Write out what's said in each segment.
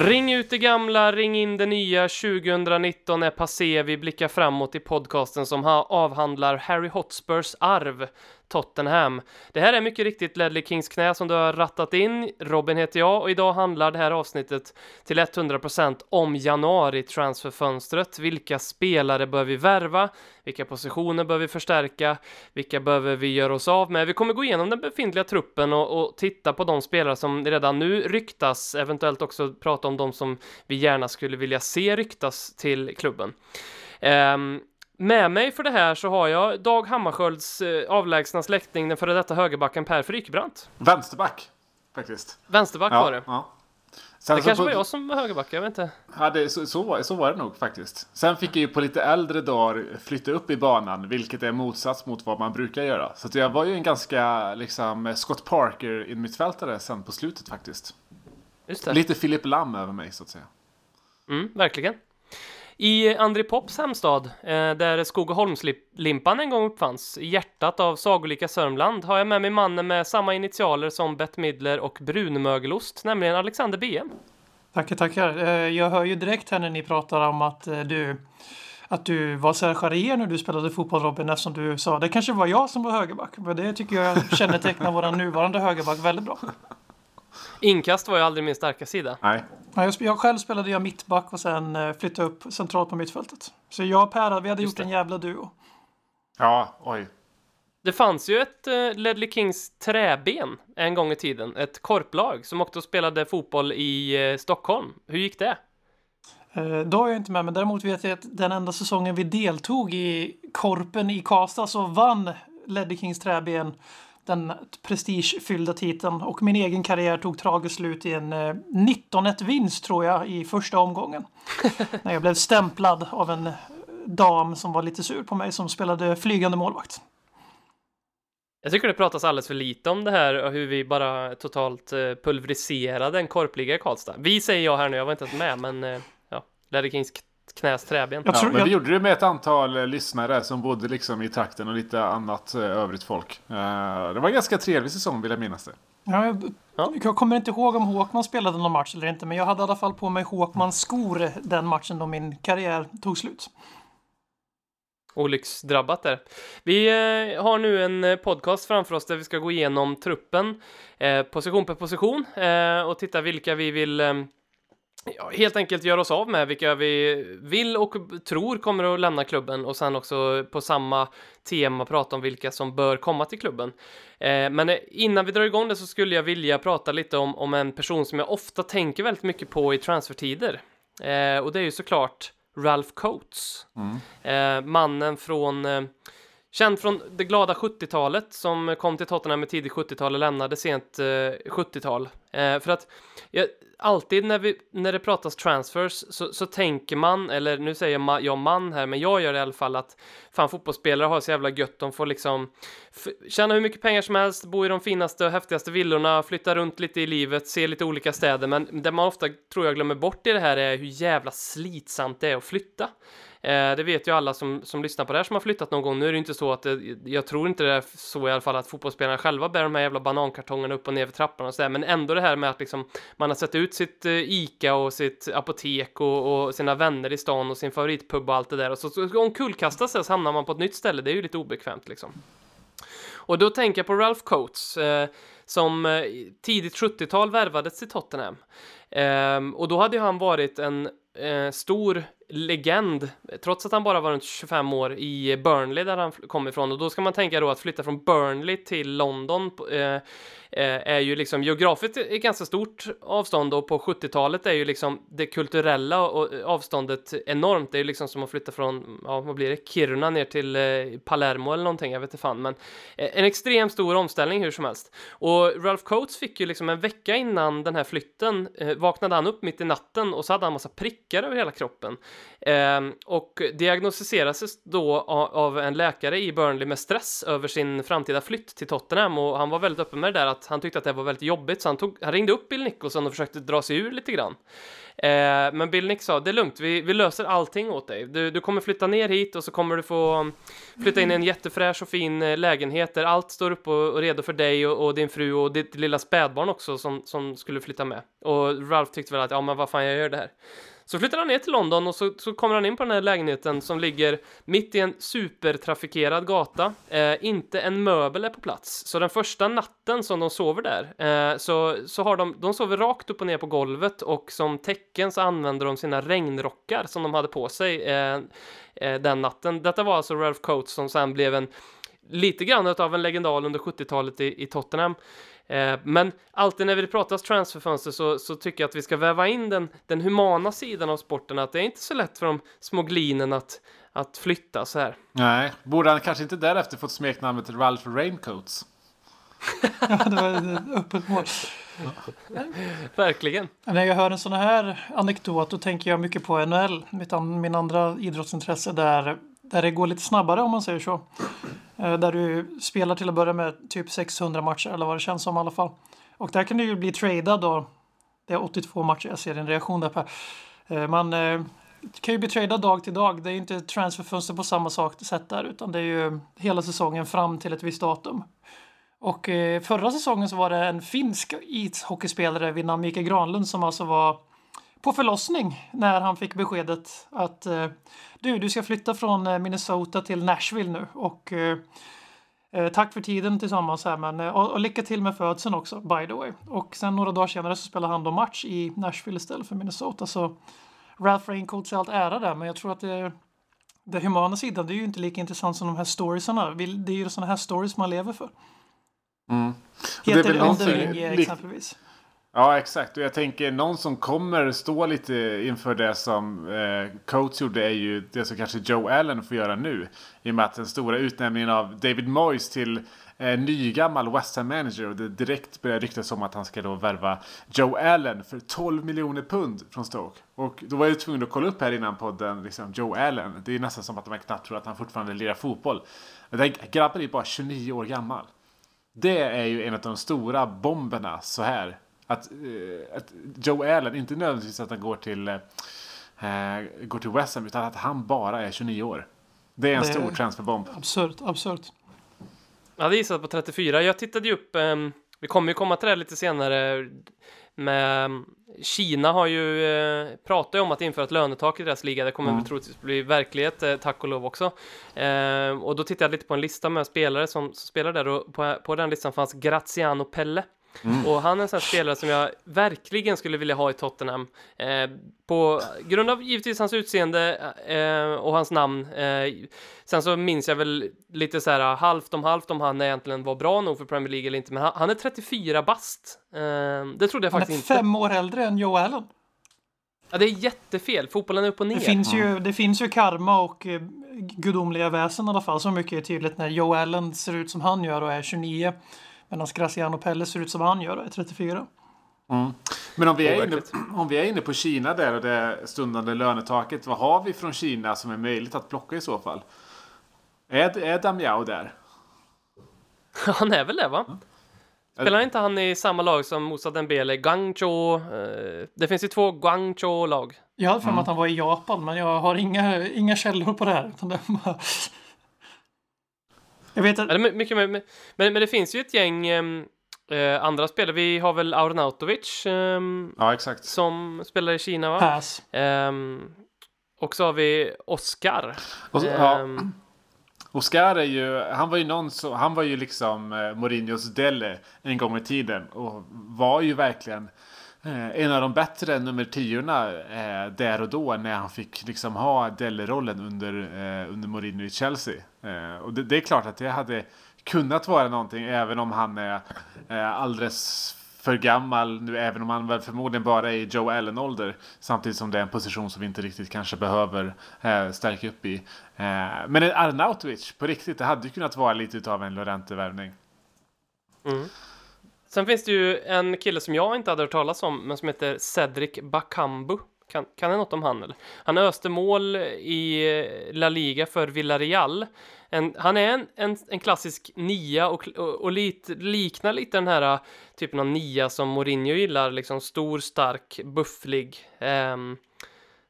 Ring ut det gamla, ring in det nya. 2019 är passé. Vi blickar framåt i podcasten som avhandlar Harry Hotspurs arv, Tottenham. Det här är mycket riktigt Ledley Kings knä som du har rattat in. Robin heter jag och idag handlar det här avsnittet till 100% om januari transferfönstret. Vilka spelare bör vi värva? Vilka positioner bör vi förstärka? Vilka behöver vi göra oss av med? Vi kommer gå igenom den befintliga truppen och, och titta på de spelare som redan nu ryktas, eventuellt också prata om de som vi gärna skulle vilja se ryktas till klubben. Um, med mig för det här så har jag Dag Hammarskjölds eh, avlägsna släkting, den före detta högerbacken Per Frykebrandt. Vänsterback, faktiskt. Vänsterback var det. Ja. Sen Det kanske på- var jag som var högerback, jag vet inte. Ja, det, så, så, var, så var det nog faktiskt. Sen fick jag ju på lite äldre dagar flytta upp i banan, vilket är motsats mot vad man brukar göra. Så att jag var ju en ganska liksom Scott Parker mittfältare sen på slutet faktiskt. Lite Philip Lam över mig så att säga. Mm, verkligen. I André Pops hemstad, eh, där Skogaholmslimpan en gång uppfanns, i hjärtat av sagolika Sörmland, har jag med mig mannen med samma initialer som Bette Midler och brunmögelost, nämligen Alexander BM. Tackar, tackar. Eh, Jag hör ju direkt här när ni pratar om att eh, du att du var Serge när du spelade fotboll Robin eftersom du sa det kanske var jag som var högerback. Men det tycker jag kännetecknar vår nuvarande högerback väldigt bra. Inkast var ju aldrig min starka sida. Nej. Ja, Jag, själv spelade jag mittback och sen eh, flyttade upp centralt på mittfältet. Så jag och Per, vi hade Just gjort en jävla duo. Ja, oj. Det fanns ju ett uh, Ledley Kings träben en gång i tiden, ett korplag som också spelade fotboll i eh, Stockholm. Hur gick det? Eh, Då har jag inte med, men däremot vet jag att den enda säsongen vi deltog i Korpen i Karlstad så vann Ledley Kings träben den prestigefyllda titeln och min egen karriär tog tragiskt slut i en eh, 19-1 vinst tror jag i första omgången. När jag blev stämplad av en dam som var lite sur på mig som spelade flygande målvakt. Jag tycker det pratas alldeles för lite om det här och hur vi bara totalt eh, pulveriserade en korpliga i Karlstad. Vi säger jag här nu, jag var inte ens med, men eh, ja, Ledley Kings knäs träben. Jag Ja, men vi gjorde det med ett antal eh, lyssnare som bodde liksom i trakten och lite annat eh, övrigt folk. Eh, det var en ganska trevlig säsong vill jag minnas det. ja, jag, Ja. jag kommer inte ihåg om Håkman spelade någon match eller inte, men jag hade i alla fall på mig Håkmans skor den matchen då min karriär tog slut. Olycksdrabbat där. Vi eh, har nu en podcast framför oss där vi ska gå igenom truppen eh, position per position eh, och titta vilka vi vill ja, helt enkelt göra oss av med, vilka vi vill och tror kommer att lämna klubben och sen också på samma tema prata om vilka som bör komma till klubben. Eh, men eh, innan vi drar igång det så skulle jag vilja prata lite om, om en person som jag ofta tänker väldigt mycket på i transfertider. Eh, och det är ju såklart Ralph Coates. Eh, mannen från eh, Känd från det glada 70-talet som kom till Tottenham i tidigt 70-tal och lämnade sent eh, 70-tal. Eh, för att ja, alltid när, vi, när det pratas transfers så, så tänker man, eller nu säger ma- jag man här, men jag gör det i alla fall att fan fotbollsspelare har så jävla gött, de får liksom f- tjäna hur mycket pengar som helst, bo i de finaste och häftigaste villorna, flytta runt lite i livet, se lite olika städer, men det man ofta tror jag glömmer bort i det här är hur jävla slitsamt det är att flytta. Eh, det vet ju alla som, som lyssnar på det här som har flyttat någon gång. Nu är det ju inte så att det, jag tror inte det är så i alla fall att fotbollsspelarna själva bär de här jävla banankartongerna upp och ner för trapporna och sådär. Men ändå det här med att liksom man har sett ut sitt eh, Ica och sitt apotek och, och sina vänner i stan och sin favoritpub och allt det där. Och så, så omkullkastas det så hamnar man på ett nytt ställe. Det är ju lite obekvämt liksom. Och då tänker jag på Ralph Coates eh, som tidigt 70-tal värvades till Tottenham. Eh, och då hade ju han varit en eh, stor legend, trots att han bara var runt 25 år i Burnley där han kom ifrån. Och då ska man tänka då att flytta från Burnley till London eh, eh, är ju liksom geografiskt ett ganska stort avstånd och på 70-talet är ju liksom det kulturella avståndet enormt. Det är ju liksom som att flytta från, ja vad blir det, Kiruna ner till eh, Palermo eller någonting, jag vet inte fan, men eh, en extremt stor omställning hur som helst. Och Ralph Coates fick ju liksom en vecka innan den här flytten eh, vaknade han upp mitt i natten och så hade han massa prickar över hela kroppen. Ehm, och diagnostiserades då av en läkare i Burnley med stress över sin framtida flytt till Tottenham och han var väldigt öppen med det där att han tyckte att det var väldigt jobbigt, så han, tog, han ringde upp Bill Nicholson och försökte dra sig ur lite grann. Eh, men Bill Nick sa, det är lugnt, vi, vi löser allting åt dig. Du, du kommer flytta ner hit och så kommer du få flytta in i en jättefräsch och fin eh, lägenhet där allt står upp och, och redo för dig och, och, din fru och ditt lilla spädbarn också som, som skulle flytta med. Och Ralph tyckte väl att, ja men vad fan, jag gör det här. Så flyttar han ner till London och så, så kommer han in på den här lägenheten som ligger mitt i en supertrafikerad gata. Eh, inte en möbel är på plats. Så den första natten som de sover där eh, så, så har de, de sover rakt upp och ner på golvet och som tecken så använder de sina regnrockar som de hade på sig eh, eh den natten. Detta var alltså Ralph Coates som sen blev en lite grann av en legendar under 70-talet i, i Tottenham. Eh, men alltid när vi pratar transferfönster så, så tycker jag att vi ska väva in den, den humana sidan av sporten, att det är inte så lätt för de små glinen att, att flytta så här. Nej, borde han kanske inte därefter fått smeknamnet Ralph Raincoats? ja, det var ett öppet mål. Verkligen. När jag hör en sån här anekdot då tänker jag mycket på NHL, mitt an, min andra idrottsintresse där, där det går lite snabbare om man säger så. Eh, där du spelar till att börja med typ 600 matcher eller vad det känns som i alla fall. Och där kan du ju bli tradad då. Det är 82 matcher, jag ser din reaktion där Per. Eh, man eh, kan ju bli tradad dag till dag. Det är inte transferfönster på samma sätt där utan det är ju hela säsongen fram till ett visst datum. Och förra säsongen så var det en finsk ishockeyspelare vid namn Mikael Granlund som alltså var på förlossning när han fick beskedet att du, du ska flytta från eh, Minnesota till Nashville nu och eh, eh, tack för tiden tillsammans här, men eh, och, och, lycka till med födseln också, by the way. Och sen några dagar senare så spelar han då match i Nashville istället för Minnesota, så Ralph Raincoats är allt ära där, men jag tror att det den humana sidan, det är ju inte lika intressant som de här storiesarna. Det är ju sådana här stories man lever för. Mm. Heter Underling exempelvis. Ja, exakt. Och jag tänker någon som kommer stå lite inför det som eh, Coates gjorde är ju det som kanske Joe Allen får göra nu. I och med att den stora utnämningen av David Moyes till eh, nygammal West Ham manager och det direkt börjar ryktas om att han ska då värva Joe Allen för 12 miljoner pund från Stoke. Och då var jag tvungen att kolla upp här innan podden, liksom Joe Allen. Det är nästan som att man knappt tror att han fortfarande lirar fotboll. Den grabben är bara 29 år gammal. Det är ju en av de stora bomberna så här att, eh, att Joe Allen, inte nödvändigtvis att han går till, eh, går till West Ham, utan att han bara är 29 år. Det är en det stor transferbomb. Absurt, absurt. Jag hade gissat på 34. Jag tittade ju upp, eh, vi kommer ju komma till det lite senare, med Kina har ju eh, pratat om att införa ett lönetak i deras liga. Det kommer mm. troligtvis bli verklighet, eh, tack och lov också. Eh, och då tittade jag lite på en lista med spelare som, som spelar där och på, på den listan fanns Graziano Pelle. Mm. Och han är en sån här spelare som jag verkligen skulle vilja ha i Tottenham. Eh, på grund av givetvis hans utseende eh, och hans namn. Eh, sen så minns jag väl lite så här halvt om halvt om han egentligen var bra nog för Premier League eller inte. Men han, han är 34 bast. Eh, det trodde jag faktiskt inte. Han är fem år äldre än Joe Allen. Ja, det är jättefel. Fotbollen är upp och ner. Det finns ju, det finns ju karma och eh, gudomliga väsen i alla fall. Så mycket är tydligt när Joe Allen ser ut som han gör och är 29. Medan Graciano Pelle ser ut som han gör är 34. Mm. Men om vi, är inne, om vi är inne på Kina där och det stundande lönetaket. Vad har vi från Kina som är möjligt att plocka i så fall? Är, är Damiao där? Han är väl det va? Mm. Spelar inte han i samma lag som Moussa Dembele, Guangzhou? Eh, det finns ju två Guangzhou-lag. Jag hade för mig mm. att han var i Japan, men jag har inga, inga källor på det här. Jag vet att... Eller, mycket, men, men, men det finns ju ett gäng eh, andra spelare. Vi har väl Arnautovic eh, ja, exakt. som spelar i Kina, va? Pass. Eh, och så har vi Oscar. Och, ja. Ehm, Oscar är ju, han var ju någon så, han var ju liksom eh, Mourinhos Delle en gång i tiden och var ju verkligen eh, en av de bättre nummer tiorna eh, där och då när han fick liksom ha Delle-rollen under, eh, under Mourinho i Chelsea. Eh, och det, det, är klart att det hade kunnat vara någonting även om han är eh, alldeles för gammal nu, även om han väl förmodligen bara är i Joe Allen-ålder. Samtidigt som det är en position som vi inte riktigt kanske behöver eh, stärka upp i. Eh, men en Arnautovic, på riktigt, det hade ju kunnat vara lite av en Lorente-värvning. Mm. Sen finns det ju en kille som jag inte hade hört talas om, men som heter Cedric Bakambu. Kan, kan jag något om han eller? Han öste mål i La Liga för Villarreal. En, han är en, en, en klassisk nia och, och, och lite, liknar lite den här typen av nia som Mourinho gillar, liksom stor, stark, bufflig. Um,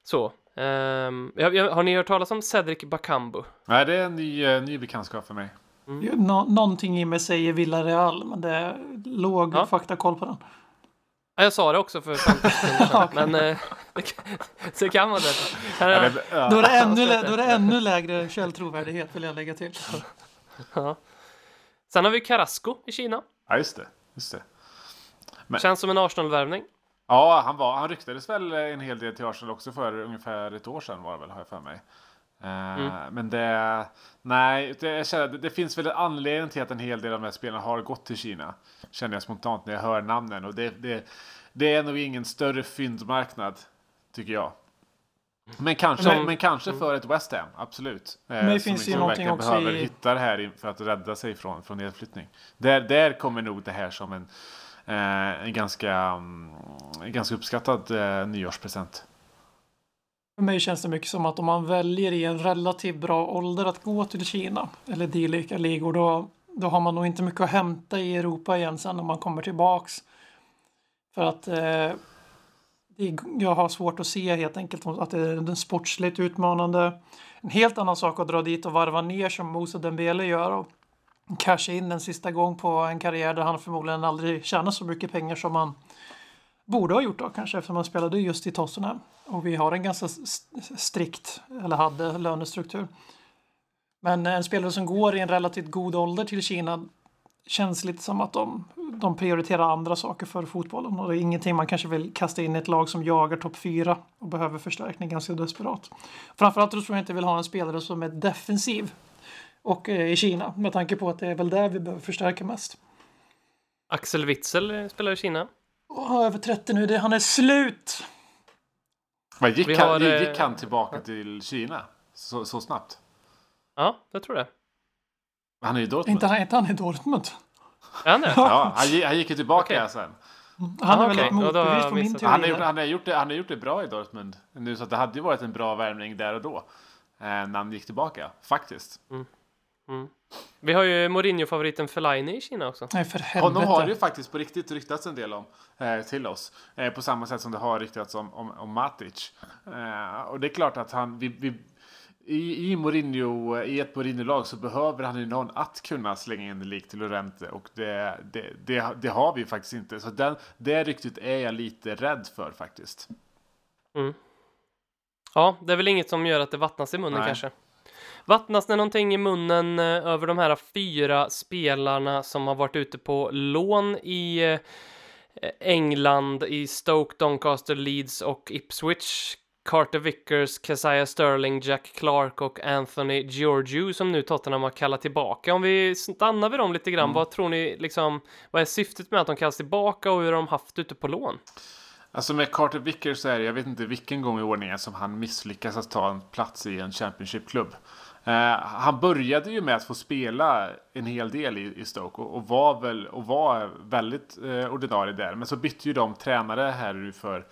så. Um, har ni hört talas om Cedric Bakambu? Nej, det är en ny, eh, ny bekantskap för mig. Mm. Nå någonting i mig säger Villarreal, men det är låg ja. faktakoll på den. Ja, jag sa det också för 50 sekunder sedan, men eh, det, kan vara det. Här, då, är det ännu, då är det ännu lägre källtrovärdighet vill jag lägga till. Ja. Sen har vi Carrasco i Kina. Ja, just det. Just det. Men... Känns som en Arsenal-värvning. Ja, han, var, han ryktades väl en hel del till Arsenal också för ungefär ett år sedan var det väl, har jag för mig. Mm. Uh, men det, nej, det, jag känner, det, det, finns väl en anledning till att en hel del av de här spelarna har gått till Kina. Känner jag spontant när jag hör namnen. Och det, det, det är nog ingen större fyndmarknad, tycker jag. Men kanske, men, men kanske mm. för ett West Ham, absolut. Men det eh, finns som ju någonting också behöver i... hitta det här för att rädda sig från, från nedflyttning. Där, där kommer nog det här som en, eh, en ganska, um, ganska uppskattad eh, nyårspresent. För mig känns det mycket som att om man väljer i en relativt bra ålder att gå till Kina eller dylika ligor då, då har man nog inte mycket att hämta i Europa igen sen när man kommer tillbaks. För att eh, jag har svårt att se helt enkelt att det är den sportsligt utmanande. En helt annan sak att dra dit och varva ner som Moussa Dembele gör och casha in en sista gång på en karriär där han förmodligen aldrig tjänar så mycket pengar som han borde ha gjort då kanske eftersom han spelade just i Tottenham. Och vi har en ganska strikt, eller hade, lönestruktur. Men en spelare som går i en relativt god ålder till Kina känns lite som att de, de prioriterar andra saker för fotbollen. Och det är ingenting man kanske vill kasta in i ett lag som jagar topp fyra och behöver förstärkning ganska desperat. Framförallt tror jag inte vill ha en spelare som är defensiv och eh, i Kina med tanke på att det är väl där vi behöver förstärka mest. Axel Witzel spelar i Kina. Oh, över 30 nu, det, han är slut! Men gick, har, han, gick eh, han tillbaka till Kina så, så snabbt? Ja, jag tror det. Han är i Dortmund. Inte, han, inte han i Dortmund? Är han det? Ja, han, han gick ju tillbaka okay. sen. Han är väl ett motbevis på min teori. Han har, gjort, han, har gjort det, han har gjort det bra i Dortmund nu, så det hade ju varit en bra värvning där och då. Eh, när han gick tillbaka, faktiskt. Mm. Mm. Vi har ju Mourinho-favoriten Fellaini i Kina också. Nej, för helvete. Honom har det ju faktiskt på riktigt ryktats en del om eh, till oss. Eh, på samma sätt som det har ryktats om, om, om Matic. Eh, och det är klart att han, vi, vi, i, i, Mourinho, i ett Mourinho-lag så behöver han ju någon att kunna slänga in en lik till Lorente och det, det, det, det, har vi faktiskt inte. Så den, det ryktet är jag lite rädd för faktiskt. Mm. Ja, det är väl inget som gör att det vattnas i munnen Nej. kanske. Vattnas det någonting i munnen eh, över de här fyra spelarna som har varit ute på lån i eh, England, i Stoke, Doncaster, Leeds och Ipswich? Carter Vickers, Keziah Sterling, Jack Clark och Anthony Giorgio som nu Tottenham har kallat tillbaka. Om vi stannar vid dem lite grann, mm. vad tror ni liksom, vad är syftet med att de kallas tillbaka och hur har de haft ute på lån? Alltså med Carter Vickers så är det, jag vet inte vilken gång i ordningen som han misslyckas att ta en plats i en Championship-klubb. Eh, han började ju med att få spela en hel del i, i Stoke och, och, var väl och var väldigt eh, ordinarie där. Men så bytte ju de tränare här för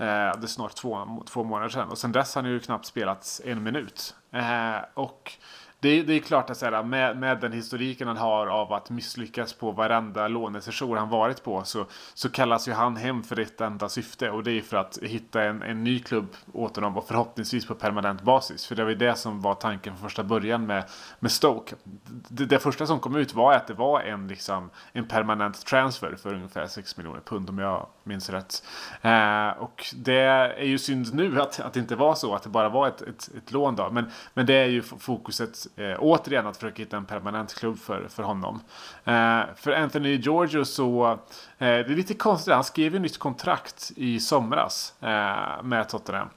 Eh, det är snart två, två månader sedan och sen dess har han ju knappt spelat en minut. Eh, och det, det är klart att säga, med, med den historiken han har av att misslyckas på varenda lånesession han varit på så, så kallas ju han hem för ett enda syfte och det är för att hitta en, en ny klubb åt honom och förhoppningsvis på permanent basis. För det var ju det som var tanken från första början med, med Stoke. Det, det första som kom ut var att det var en, liksom, en permanent transfer för ungefär 6 miljoner pund om jag minns rätt. Eh, och det är ju synd nu att, att det inte var så, att det bara var ett, ett, ett lån då. Men, men det är ju fokuset eh, återigen att försöka hitta en permanent klubb för, för honom. Eh, för Anthony Giorgio så, eh, det är lite konstigt, han skrev ju nytt kontrakt i somras eh, med Tottenham.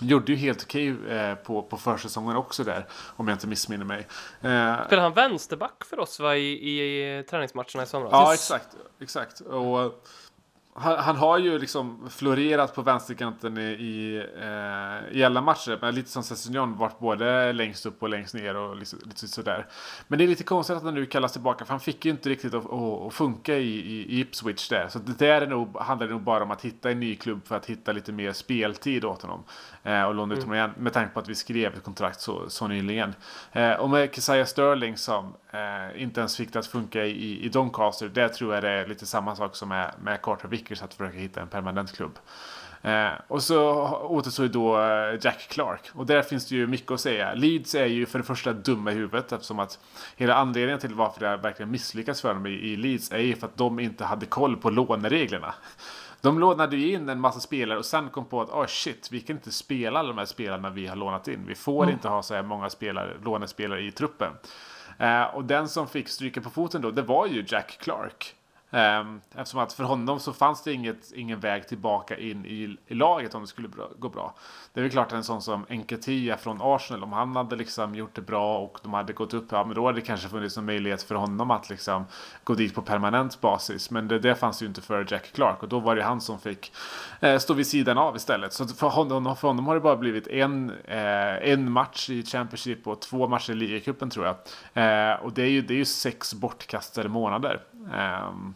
Gjorde ju helt okej eh, på, på försäsongen också där, om jag inte missminner mig. Spelade han vänsterback för oss va, i, i, i träningsmatcherna i somras? Ja, exakt. exakt. Och han, han, har ju liksom florerat på vänsterkanten i, i, eh, i alla matcher. Men lite som Sessignon varit både längst upp och längst ner och lite, lite sådär. Men det är lite konstigt att han nu kallas tillbaka. För han fick ju inte riktigt att, att, att funka i, i, Ipswich där. Så det där är nog, handlar nog bara om att hitta en ny klubb för att hitta lite mer speltid åt honom. Eh, och låna ut honom igen. Med tanke på att vi skrev ett kontrakt så, så nyligen. Eh, och med Keziah Sterling som eh, inte ens fick det att funka i, i Doncaster. Där tror jag det är lite samma sak som med, med Carter Vickers. Att försöka hitta en permanent klubb. Eh, och så återstår ju då eh, Jack Clark. Och där finns det ju mycket att säga. Leeds är ju för det första dumma i huvudet eftersom att hela anledningen till varför det verkligen misslyckats för dem i, i Leeds är ju för att de inte hade koll på lånereglerna. De lånade ju in en massa spelare och sen kom på att oh shit, vi kan inte spela alla de här spelarna vi har lånat in. Vi får mm. inte ha så här många spelare, lånespelare i truppen. Eh, och den som fick stryka på foten då, det var ju Jack Clark. Ehm, eftersom att för honom så fanns det inget, ingen väg tillbaka in i, i laget om det skulle bra, gå bra. Det är väl klart en sån som Enketia från Arsenal, om han hade liksom gjort det bra och de hade gått upp, ja men då hade det kanske funnits en möjlighet för honom att liksom gå dit på permanent basis. Men det, det fanns ju inte för Jack Clark och då var det han som fick eh, stå vid sidan av istället. Så för honom, för honom har det bara blivit en, eh, en match i Championship och två matcher i ligacupen tror jag. Eh, och det är ju, det är ju sex bortkastade månader. Um,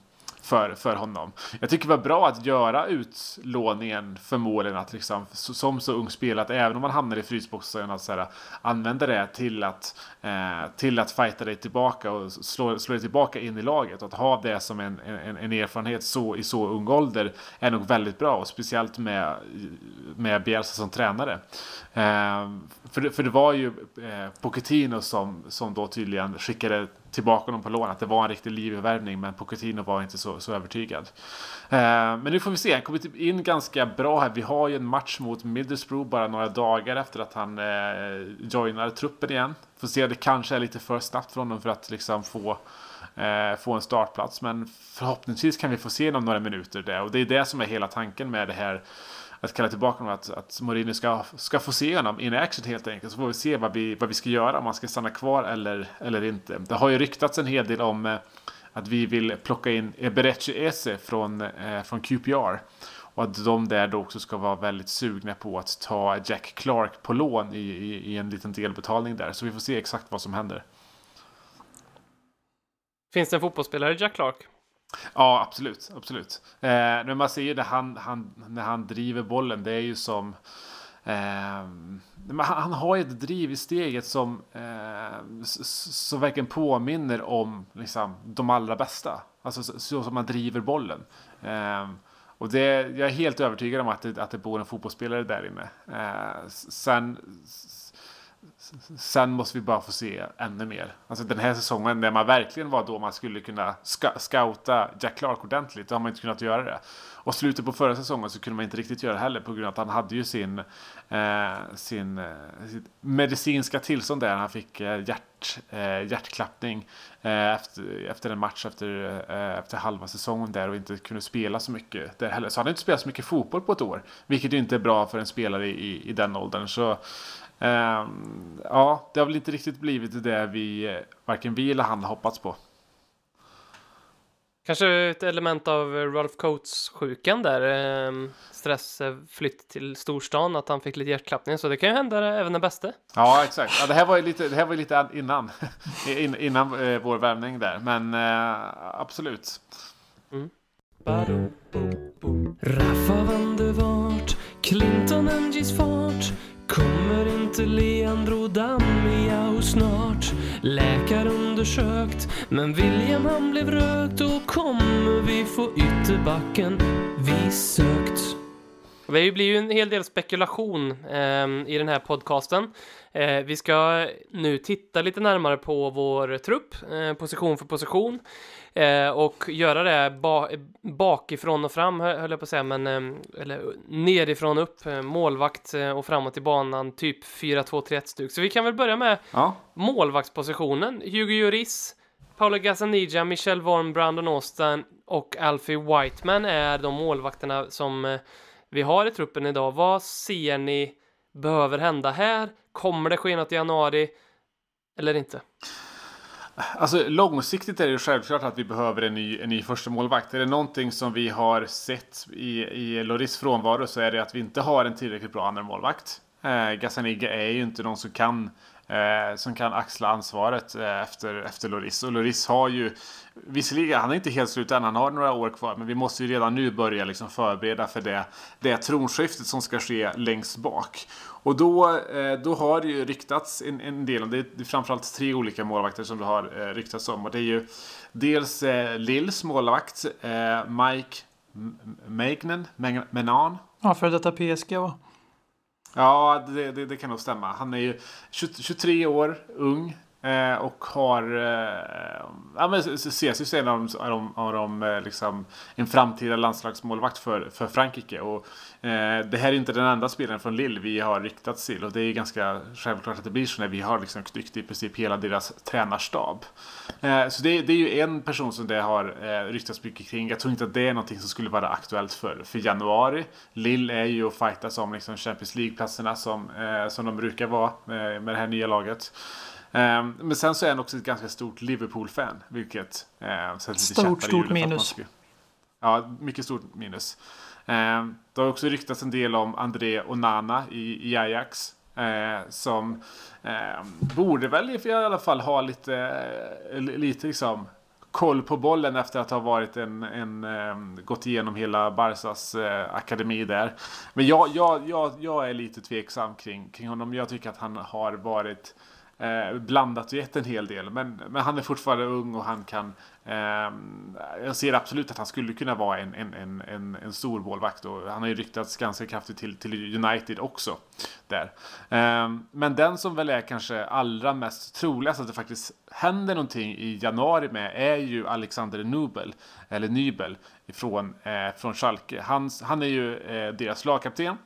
för, för honom. Jag tycker det var bra att göra utlåningen för målen att liksom, som så ung spelare, att även om man hamnar i frysboxen, att så här, använda det till att, eh, till att fighta dig tillbaka och slå, slå dig tillbaka in i laget. Och att ha det som en, en, en erfarenhet så, i så ung ålder är nog väldigt bra. Och speciellt med, med Bielsa som tränare. Eh, för, det, för det var ju eh, Pochettino som, som då tydligen skickade tillbaka honom på lån. Att det var en riktig livvärvning. Men Pochettino var inte så, så övertygad. Eh, men nu får vi se. Han kommer typ in ganska bra här. Vi har ju en match mot Middlesbrough bara några dagar efter att han eh, joinar truppen igen. Får se, det kanske är lite för snabbt för honom för att liksom få eh, få en startplats. Men förhoppningsvis kan vi få se honom några minuter där. Och det är det som är hela tanken med det här att kalla tillbaka honom, att, att Mourinho ska, ska få se honom in action helt enkelt. Så får vi se vad vi, vad vi ska göra, om han ska stanna kvar eller, eller inte. Det har ju ryktats en hel del om eh, att vi vill plocka in Eberechi Eze från, eh, från QPR. Och att de där då också ska vara väldigt sugna på att ta Jack Clark på lån i, i, i en liten delbetalning där. Så vi får se exakt vad som händer. Finns det en fotbollsspelare Jack Clark? Ja, absolut. absolut. Eh, men man ser ju när han, han, när han driver bollen, det är ju som... Eh, han har ju ett driv i steget som, eh, som verkligen påminner om liksom, de allra bästa. Alltså så, så som man driver bollen. Eh, och det, jag är helt övertygad om att det, att det bor en fotbollsspelare där inne. Eh, sen Sen måste vi bara få se ännu mer. Alltså den här säsongen när man verkligen var då man skulle kunna scouta Jack Clark ordentligt. Då har man inte kunnat göra det. Och slutet på förra säsongen så kunde man inte riktigt göra det heller på grund av att han hade ju sin, eh, sin, eh, sitt medicinska tillstånd där. Han fick eh, hjärt, eh, hjärtklappning eh, efter, efter en match efter, eh, efter halva säsongen där och inte kunde spela så mycket där heller. Så han har inte spelat så mycket fotboll på ett år. Vilket ju inte är bra för en spelare i, i, i den åldern. Så ja, det har väl inte riktigt blivit det vi, varken vi eller han hoppats på. Kanske ett element av Ralph Coates-sjukan där. Eh, stress, flytt till storstan, att han fick lite hjärtklappning. Så det kan ju hända även den bästa. Ja, exakt. Ja, det här var ju lite, det här var lite innan, innan eh, vår värvning där. Men eh, absolut. Mm. Raffa van der Vart, Clinton Angis fart Kommer inte Leandro Damiao snart? Läkarundersökt, men William han blev rökt och kommer vi få ytterbacken vi sökt? Det blir ju en hel del spekulation eh, i den här podcasten. Eh, vi ska nu titta lite närmare på vår trupp, eh, position för position, eh, och göra det ba bakifrån och fram, höll jag på att säga, men ehm, eller nerifrån upp, eh, målvakt eh, och framåt i banan, typ 4-2-3-1-stuk. Så vi kan väl börja med Ja. målvaktspositionen. Hugo Lloris, Paolo Gazzaniga, Michel Vorm, Brandon Austin och Alfie Whiteman är de målvakterna som eh, vi har i truppen idag. Vad ser ni behöver hända här? Kommer det ske något i januari eller inte? Alltså långsiktigt är det ju självklart att vi behöver en ny, en ny första målvakt. Är det någonting som vi har sett i, i Loris frånvaro så är det att vi inte har en tillräckligt bra andra målvakt. Eh, Gazzaniga är ju inte någon som kan eh, som kan axla ansvaret eh, efter, efter Loris. Och Loris har ju, visserligen, han är inte helt slut än, han har några år kvar, men vi måste ju redan nu börja liksom förbereda för det, det tronskiftet som ska ske längst bak. Och då, eh, då har det ju ryktats en, en del, det är, framförallt tre olika målvakter som det har eh, ryktats om. Och det är ju dels eh, Lills målvakt, Mike Magnan, Menan. Ja, för detta PSG va? Ja, det, det, det, kan nog stämma. Han är ju 23 år, ung. Eh, och har... Eh, ja, men ses ju som en av de, av de eh, liksom, en framtida landslagsmålvakt för, för Frankrike. Och, eh, det här är inte den enda spelaren från Lille vi har riktat till. Och det är ganska självklart att det blir så när vi har liksom knyckt i princip hela deras tränarstab. Eh, så det, det, är ju en person som det har eh, ryktats mycket kring. Jag tror inte att det är någonting som skulle vara aktuellt för, för januari. Lille är ju att fightas om liksom Champions League-platserna som, eh, som de brukar vara med, med det här nya laget. Um, men sen så är han också ett ganska stort Liverpool-fan. Vilket uh, sätter Stort, stort minus. ja, mycket stort minus. Um, det har också ryktats en del om André Onana i, i Ajax. Uh, som uh, borde väl i alla fall ha lite, uh, lite liksom koll på bollen efter att ha varit en, en um, gått igenom hela Barsas uh, akademi där. Men jag, jag, jag, jag är lite tveksam kring, kring honom. Jag tycker att han har varit Eh, blandat och gett en hel del. Men, men han är fortfarande ung och han kan... Eh, jag ser absolut att han skulle kunna vara en, en, en, en, en stor målvakt. Och han har ju ryktats ganska kraftigt till, till United också. Där. Eh, men den som väl är kanske allra mest troligast att det faktiskt händer någonting i januari med är ju Alexander Nubel. Eller Nybel från, eh, från Schalke. Han, han är ju eh, deras lagkapten.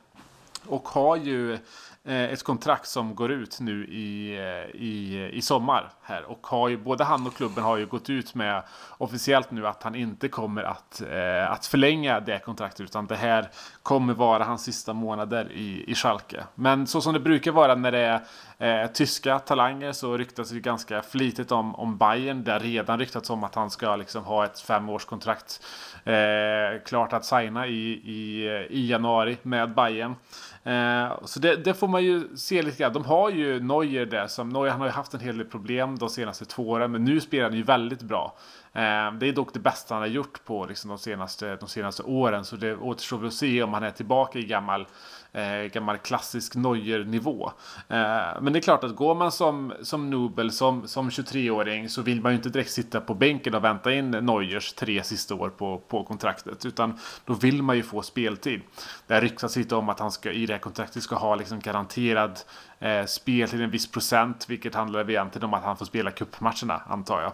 Och har ju Eh, ett kontrakt som går ut nu i, eh, i, i sommar här och har ju, både han och klubben har ju gått ut med officiellt nu att han inte kommer att, eh, att förlänga det kontraktet utan det här kommer vara hans sista månader i, i Schalke. Men så som det brukar vara när det är eh, tyska talanger så ryktas det ganska flitigt om, om Bayern. Det har redan ryktats om att han ska liksom ha ett femårskontrakt eh, klart att signa i, i, eh, i januari med Bayern. Eh, så det, det, får man ju se lite grann. De har ju Neuer där. Som, Neuer han har ju haft en hel del problem de senaste två åren. Men nu spelar han ju väldigt bra. Eh, det är dock det bästa han har gjort på liksom, de, senaste, de senaste åren. Så det återstår väl att se om han är tillbaka i gammal eh, gammal klassisk Neuer-nivå. Eh, men det är klart att går man som, som Nobel, som, som 23-åring, så vill man ju inte direkt sitta på bänken och vänta in Neuers tre sista år på, på kontraktet. Utan då vill man ju få speltid. Det har ryktats lite om att han ska, i det här kontraktet ska ha liksom garanterad eh, spel till en viss procent, vilket handlar egentligen om att han får spela kuppmatcherna antar jag.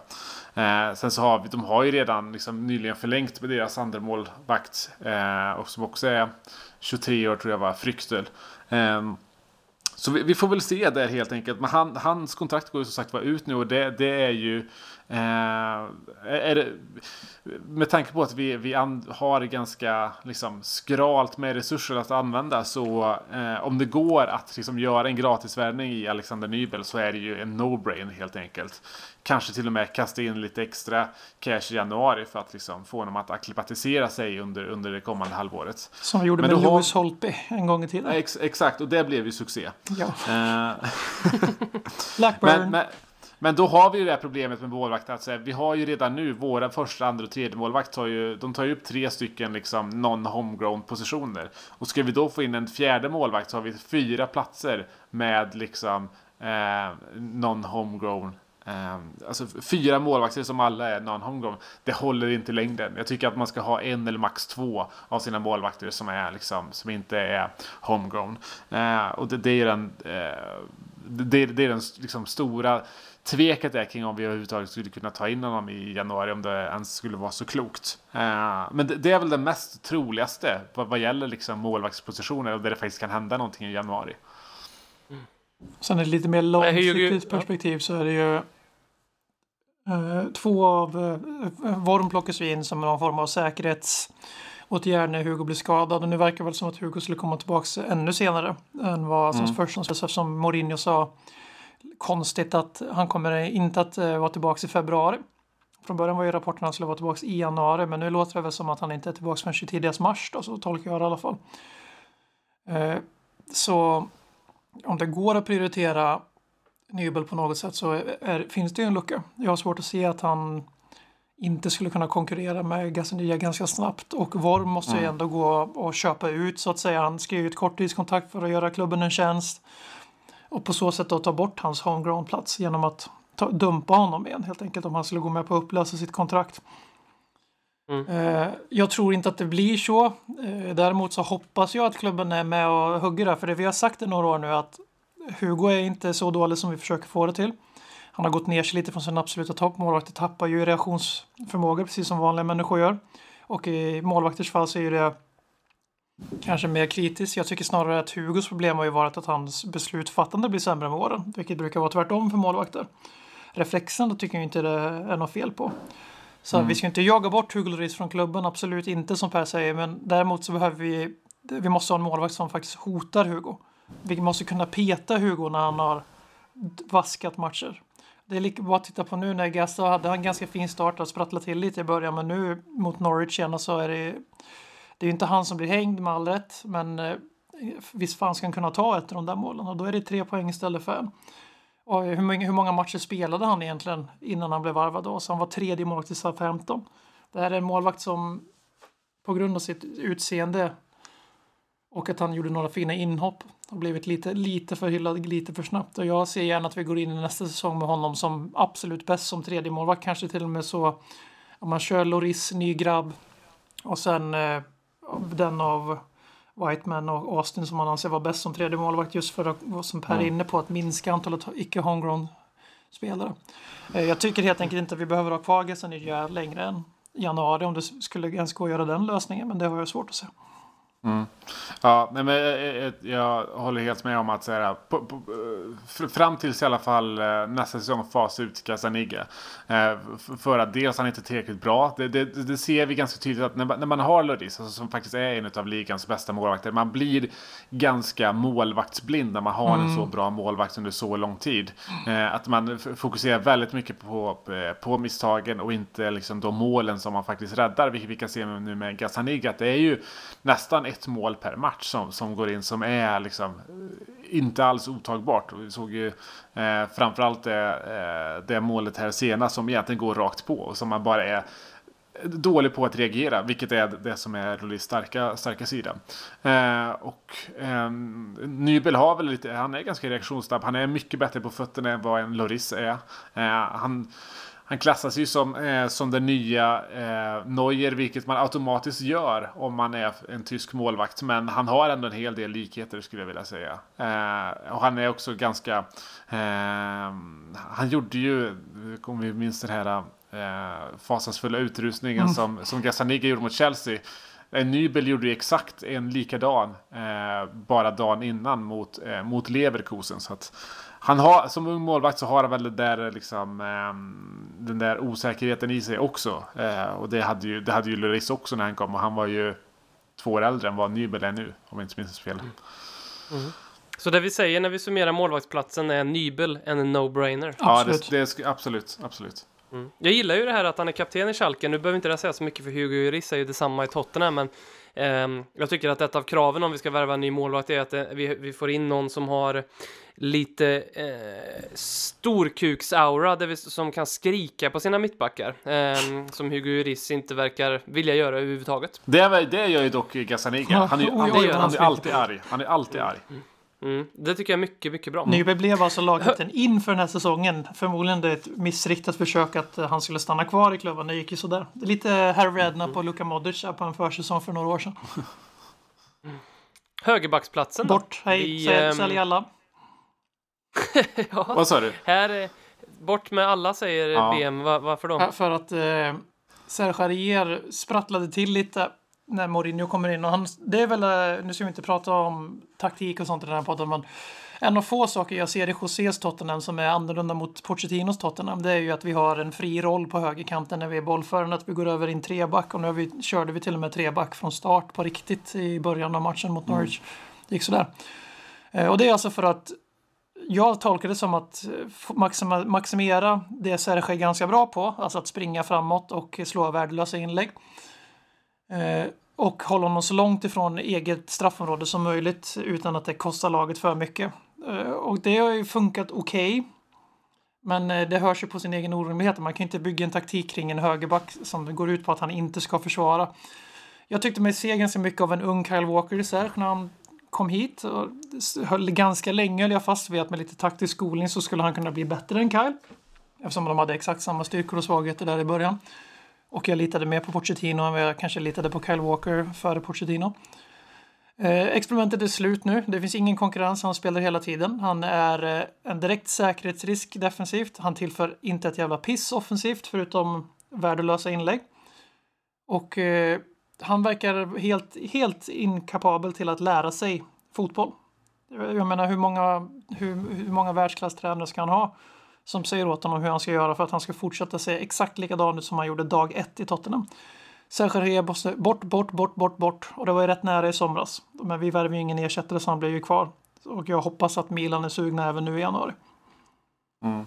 Eh, sen så har vi, de har ju redan liksom nyligen förlängt med deras andremålvakt eh, och som också är 23 år tror jag var, Fryxtel. Um, ehm, så vi, vi, får väl se där helt enkelt. Men han, hans kontrakt går ju som sagt var ut nu och det, det är ju Eh, det, med tanke på att vi, vi har ganska liksom, skralt med resurser att använda så eh, om det går att liksom, göra en gratisvärvning i Alexander Nybel så är det ju en no-brain helt enkelt. Kanske till och med kasta in lite extra cash i januari för att liksom, få honom att akklimatisera sig under, under det kommande halvåret. Som vi gjorde Men med har... Holtby en gång i tiden. Ex, exakt, och det blev ju succé. Ja. Eh, Blackburn. Men, men, men då har vi ju det här problemet med målvakter. Alltså, vi har ju redan nu våra första, andra och tredje målvakt. Tar ju, de tar ju upp tre stycken liksom non-homegrown positioner. Och ska vi då få in en fjärde målvakt så har vi fyra platser med liksom eh, non-homegrown eh, alltså fyra målvakter som alla är non-homegrown. Det håller inte i längden. Jag tycker att man ska ha en eller max två av sina målvakter som, är, liksom, som inte är homegrown. Eh, och det, det är den, eh, det, det, är den liksom, stora tveket är kring om vi överhuvudtaget skulle kunna ta in honom i januari om det ens skulle vara så klokt. Uh, men det, det, är väl det mest troligaste vad, vad gäller liksom målvaktspositioner och där det faktiskt kan hända någonting i januari. Mm. Sen är det lite mer långsiktigt perspektiv så är det ju uh, två av uh, Worm plockas in som någon form av säkerhetsåtgärd när Hugo blir skadad och nu verkar det väl som att Hugo skulle komma tillbaka ännu senare än vad som mm. först som Mourinho sa konstigt att han kommer inte att uh, vara tillbaka i februari. Från början var ju rapporten att han skulle vara tillbaka i januari, men nu låter det väl som att han inte är tillbaka förrän tidigast mars då, så tolkar jag det i alla fall. Uh, så om det går att prioritera Nybel på något sätt så är, finns det ju en lucka. Jag har svårt att se att han inte skulle kunna konkurrera med Gazzaniga ganska snabbt och Vorm måste mm. ju ändå gå och köpa ut så att säga. Han skrev ett korttidskontrakt för att göra klubben en tjänst. Och på så sätt då ta bort hans homegrown-plats genom att ta, dumpa honom igen helt enkelt om han skulle gå med på att upplösa sitt kontrakt. Mm. Eh, jag tror inte att det blir så. Eh, däremot så hoppas jag att klubben är med och hugger där. För det vi har sagt i några år nu att Hugo är inte så dålig som vi försöker få det till. Han har gått ner sig lite från sin absoluta topp. Målvakter tappar ju reaktionsförmåga precis som vanliga människor gör. Och i målvakters fall så är det kanske mer kritiskt. Jag tycker snarare att Hugos problem har ju varit att hans beslutsfattande blir sämre med åren, vilket brukar vara tvärtom för målvakter. Reflexen då tycker jag inte det är något fel på. Så mm. vi ska inte jaga bort Hugo Lloris från klubben, absolut inte som Per säger, men däremot så behöver vi, vi måste ha en målvakt som faktiskt hotar Hugo. Vi måste kunna peta Hugo när han har vaskat matcher. Det är lika bra att titta på nu när Gassa hade en ganska fin start och sprattlade till lite i början, men nu mot Norwich igen så är det det är ju inte han som blir hängd med all rätt, men eh, visst fan ska han kunna ta ett av de där målen och då är det tre poäng istället för en. Och hur, många, hur många matcher spelade han egentligen innan han blev varvad då? Så han var tredje målvakt i SA-15. Det här är en målvakt som på grund av sitt utseende och att han gjorde några fina inhopp har blivit lite, lite för hyllad lite för snabbt. Och jag ser gärna att vi går in i nästa säsong med honom som absolut bäst som tredje målvakt Kanske till och med så om man kör Loris, ny grabb och sen eh, den av Whiteman och Austin som man anser var bäst som tredje målvakt just för att, som Per är inne på, att minska antalet icke homegrown spelare. Eh, jag tycker helt enkelt inte att vi behöver ha kvar Gazzaniga längre än januari om det skulle ens gå att göra den lösningen, men det har jag svårt att se. Mm. Ja, men jag, jag, håller helt med om att så här, på, på, fram tills i alla fall eh, nästa säsong fasa ut Casaniga. Eh, för att dels han inte är tillräckligt bra. Det, det, det, ser vi ganska tydligt att när, när man har Lloris, alltså, som faktiskt är en av ligans bästa målvakter, man blir ganska målvaktsblind när man har mm. en så bra målvakt under så lång tid. Eh, att man fokuserar väldigt mycket på, på misstagen och inte liksom de målen som man faktiskt räddar. Vilket vi kan se nu med Gazzaniga, det är ju nästan ett mål per match som, som går in som är liksom eh, inte alls otagbart. vi såg ju eh, framförallt det, eh, det målet här senast som egentligen går rakt på och som man bara är dålig på att reagera, vilket är det som är Rolis starka, starka sida. Eh, och eh, Nybel har väl lite, han är ganska reaktionssnabb, han är mycket bättre på fötterna än vad en Loris är. Eh, han han klassas ju som, eh, som den nya eh, Neuer, vilket man automatiskt gör om man är en tysk målvakt. Men han har ändå en hel del likheter skulle jag vilja säga. Eh, och han är också ganska... Eh, han gjorde ju, om vi minns den här eh, fasansfulla utrustningen mm. som, som Gazzaniga gjorde mot Chelsea. En Nybel gjorde ju exakt en likadan eh, bara dagen innan mot, eh, mot Leverkusen. Så att, han har, som ung målvakt så har han väl det där, liksom, eh, den där osäkerheten i sig också. Eh, och det hade ju, det hade ju Lloris också när han kom och han var ju två år äldre än vad Nybel är nu, om jag inte minns fel. Mm. Mm. Så det vi säger när vi summerar målvaktsplatsen är Nybel en no-brainer? Ja, det, det, absolut, absolut. Mm. Jag gillar ju det här att han är kapten i Schalke. Nu behöver inte det säga så mycket för Hugo Lloris är ju detsamma i Tottenham, men eh, jag tycker att ett av kraven om vi ska värva en ny målvakt är att eh, vi, vi får in någon som har lite eh, storkuksaura där vi, som kan skrika på sina mittbackar. Eh, som Hugo Lloris inte verkar vilja göra överhuvudtaget. Det, det gör ju dock Gazzaniga. Han är, han, han, han är alltid arg. Han är alltid arg. Mm. Mm, det tycker jag är mycket, mycket bra. Nyberg blev alltså lagkapten inför den här säsongen. Förmodligen det är ett missriktat försök att eh, han skulle stanna kvar i klubben. Det gick ju sådär. Det är lite Harry Redknapp och Luka Modric på en försäsong för några år sedan. Högerbacksplatsen då? Bort, hej, Vi, sälj, ehm, sälj alla. ja, Vad sa du? här, är- bort med alla säger Ja. BM. Va, varför då? För att eh, Serge Arier sprattlade till lite när Mourinho kommer in. Och han, det är väl, eh, nu ska vi inte prata om taktik och sånt i den här podden, men en av få saker jag ser i Josés Tottenham som är annorlunda mot Pochettinos Tottenham, det är ju att vi har en fri roll på högerkanten när vi är bollförande, att vi går över i en treback och nu vi, körde vi till och med treback från start på riktigt i början av matchen mot Norwich. Det gick sådär. Eh, och det är alltså för att jag tolkar det som att eh, maximera det Serge är ganska bra på, alltså att springa framåt och slå värdelösa inlägg. Och hålla honom så långt ifrån eget straffområde som möjligt utan att det kostar laget för mycket. Eh, och det har ju funkat okej. Men eh, det hörs ju på sin egen orimlighet. Man kan inte bygga en taktik kring en högerback som går ut på att han inte ska försvara. Jag tyckte mig se ganska mycket av en ung Kyle Walker i Serge när han kom hit. Och höll ganska länge höll jag fast vid att med lite taktisk skolning så skulle han kunna bli bättre än Kyle. Eftersom de hade exakt samma styrkor och svagheter där i början. Och jag litade mer på Pochettino än vad jag kanske litade på Kyle Walker före Pochettino. Eh, experimentet är slut nu. Det finns ingen konkurrens. Han spelar hela tiden. Han är eh, en direkt säkerhetsrisk defensivt. Han tillför inte ett jävla piss offensivt förutom värdelösa inlägg. Och eh, han verkar helt, helt inkapabel till att lära sig fotboll. Jag menar hur många, hur, hur många världsklasstränare ska han ha som säger åt honom hur han ska göra för att han ska fortsätta se exakt likadan ut som han gjorde dag ett i Tottenham. Serge rea måste bort, bort, bort, bort, bort. Och det var ju rätt nära i somras. Men vi värvade ju ingen ersättare så han blev ju kvar. Och jag hoppas att Milan är sugna även nu i januari. Mm.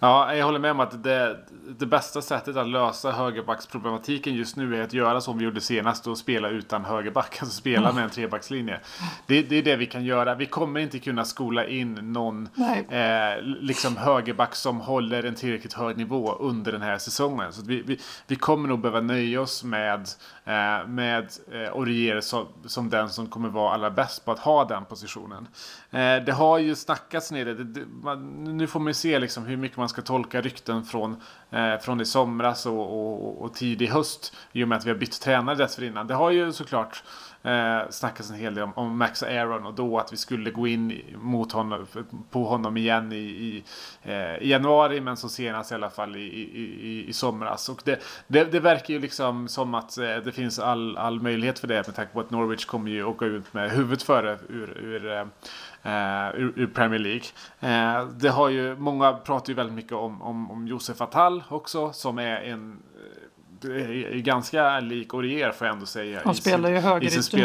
Ja, jag håller med om att det, det bästa sättet att lösa högerbacksproblematiken just nu är att göra som vi gjorde senast och spela utan högerback. Alltså spela med en trebackslinje. Det, det är det vi kan göra. Vi kommer inte kunna skola in någon eh, liksom högerback som håller en tillräckligt hög nivå under den här säsongen. Så vi, vi, vi kommer nog behöva nöja oss med, eh, med eh, Aurier som, som den som kommer vara allra bäst på att ha den positionen. Eh, det har ju snackats ner det, det man, nu får man ju se liksom hur mycket man man ska tolka rykten från, eh, från i somras och, och, och tidig höst i och med att vi har bytt tränare dessförinnan. Det har ju såklart eh, snackats en hel del om, om Max Aaron och då att vi skulle gå in mot honom, på honom igen i, i, eh, i januari men så senast i alla fall i, i, i, i somras. Och det, det, det verkar ju liksom som att eh, det finns all, all möjlighet för det med tanke på att Norwich kommer ju åka ut med huvudet före ur, ur eh, eh, ur, ur Premier League. Eh, det har ju, många pratar ju väldigt mycket om, om, om Josef Attal också som är en eh, är ganska lik Aurier får jag ändå säga. Han spelar ju högerytter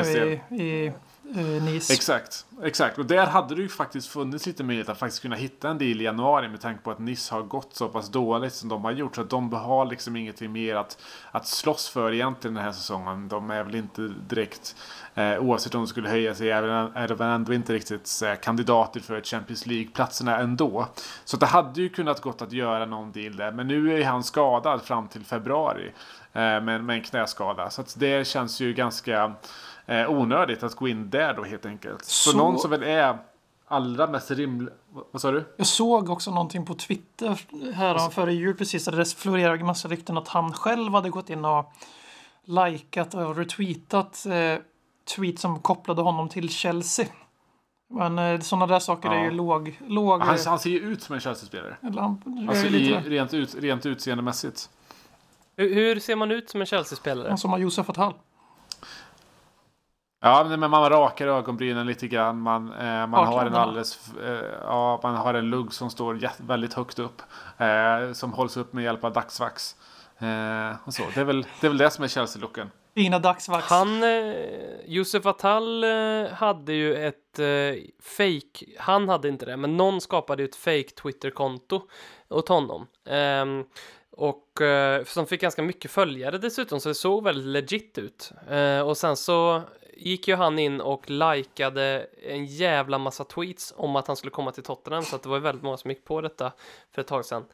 nu i, i eh, Nice. Exakt, exakt. Och där hade det ju faktiskt funnits lite möjlighet att faktiskt kunna hitta en deal i januari med tanke på att Nice har gått så pass dåligt som de har gjort. Så att de har liksom ingenting mer att, att slåss för egentligen den här säsongen. De är väl inte direkt, eh, oavsett om de skulle höja sig, är, är de ändå inte riktigt eh, kandidater för Champions League-platserna ändå. Så det hade ju kunnat gått att göra någon deal där. Men nu är han skadad fram till februari eh, med, med en knäskada. Så att det känns ju ganska eh, onödigt att gå in där då helt enkelt. Så, Så- någon som väl är allra mest rimlig... Vad, sa du? Jag såg också någonting på Twitter här före jul precis där det florerade en massa rykten att han själv hade gått in och likat och retweetat eh, tweet som kopplade honom till Chelsea. Men eh, sådana där saker är Ja. ju låg... låg Han, han ser ju ut som en Chelsea-spelare. Alltså är lite i, rent, ut, rent utseendemässigt. Hur, hur ser man ut som en Chelsea-spelare? Som har Josef Attall. Ja, men man rakar ögonbrynen lite grann. Man, eh, man har en alldeles... Eh, ja, man har en lugg som står väldigt högt upp. Eh, som hålls upp med hjälp av dagsvax. Eh, och så. Det, är väl, det är väl det som är Chelsea-looken. Fina dagsvax. Han, eh, Josef Attal eh, hade ju ett eh, fake, han hade inte det, men någon skapade ju ett fake Twitter-konto åt honom. Ehm, och eh, som fick ganska mycket följare dessutom, så det såg väldigt legit ut. Eh, och sen så gick ju han in och likade en jävla massa tweets om att han skulle komma till Tottenham, så att det var ju väldigt många som gick på detta för ett tag sedan.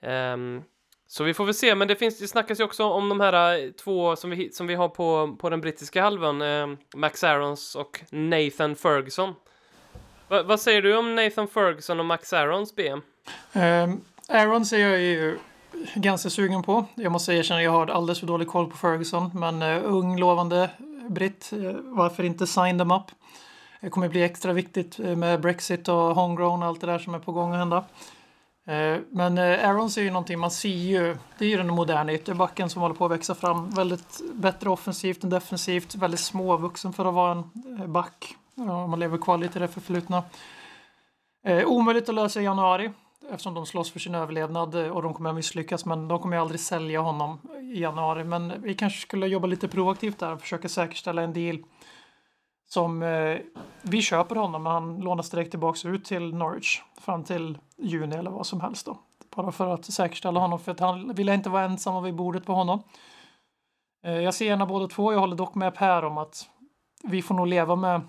Um, så vi får väl se, men det, finns, det snackas ju också om de här eh, två som vi, som vi har på, på den brittiska halvön, eh, Max Aarons och Nathan Ferguson. Va, vad säger du om Nathan Ferguson och Max Aarons BM? Um, ehm, Aarons är jag ju ganska sugen på. Jag måste erkänna att jag har alldeles för dålig koll på Ferguson. Men uh, ung, lovande britt. Eh, varför inte sign them up? Det kommer bli extra viktigt eh, med Brexit och homegrown och allt det där som är på gång att hända. Eh, men Aarons är ju någonting man ser ju. Det är ju den moderna ytterbacken som håller på att växa fram. Väldigt bättre offensivt än defensivt. Väldigt småvuxen för att vara en back. Om man lever kvar lite i det förflutna. Omöjligt att lösa i januari eftersom de slåss för sin överlevnad och de kommer att misslyckas. Men de kommer ju aldrig sälja honom i januari. Men vi kanske skulle jobba lite proaktivt där och försöka säkerställa en deal som eh, vi köper honom, men han lånas direkt tillbaks ut till Norwich fram till juni eller vad som helst då. Bara för att säkerställa honom, för att han vill inte vara ensam vid bordet på honom. Eh, jag ser gärna båda två. Jag håller dock med Per om att vi får nog leva med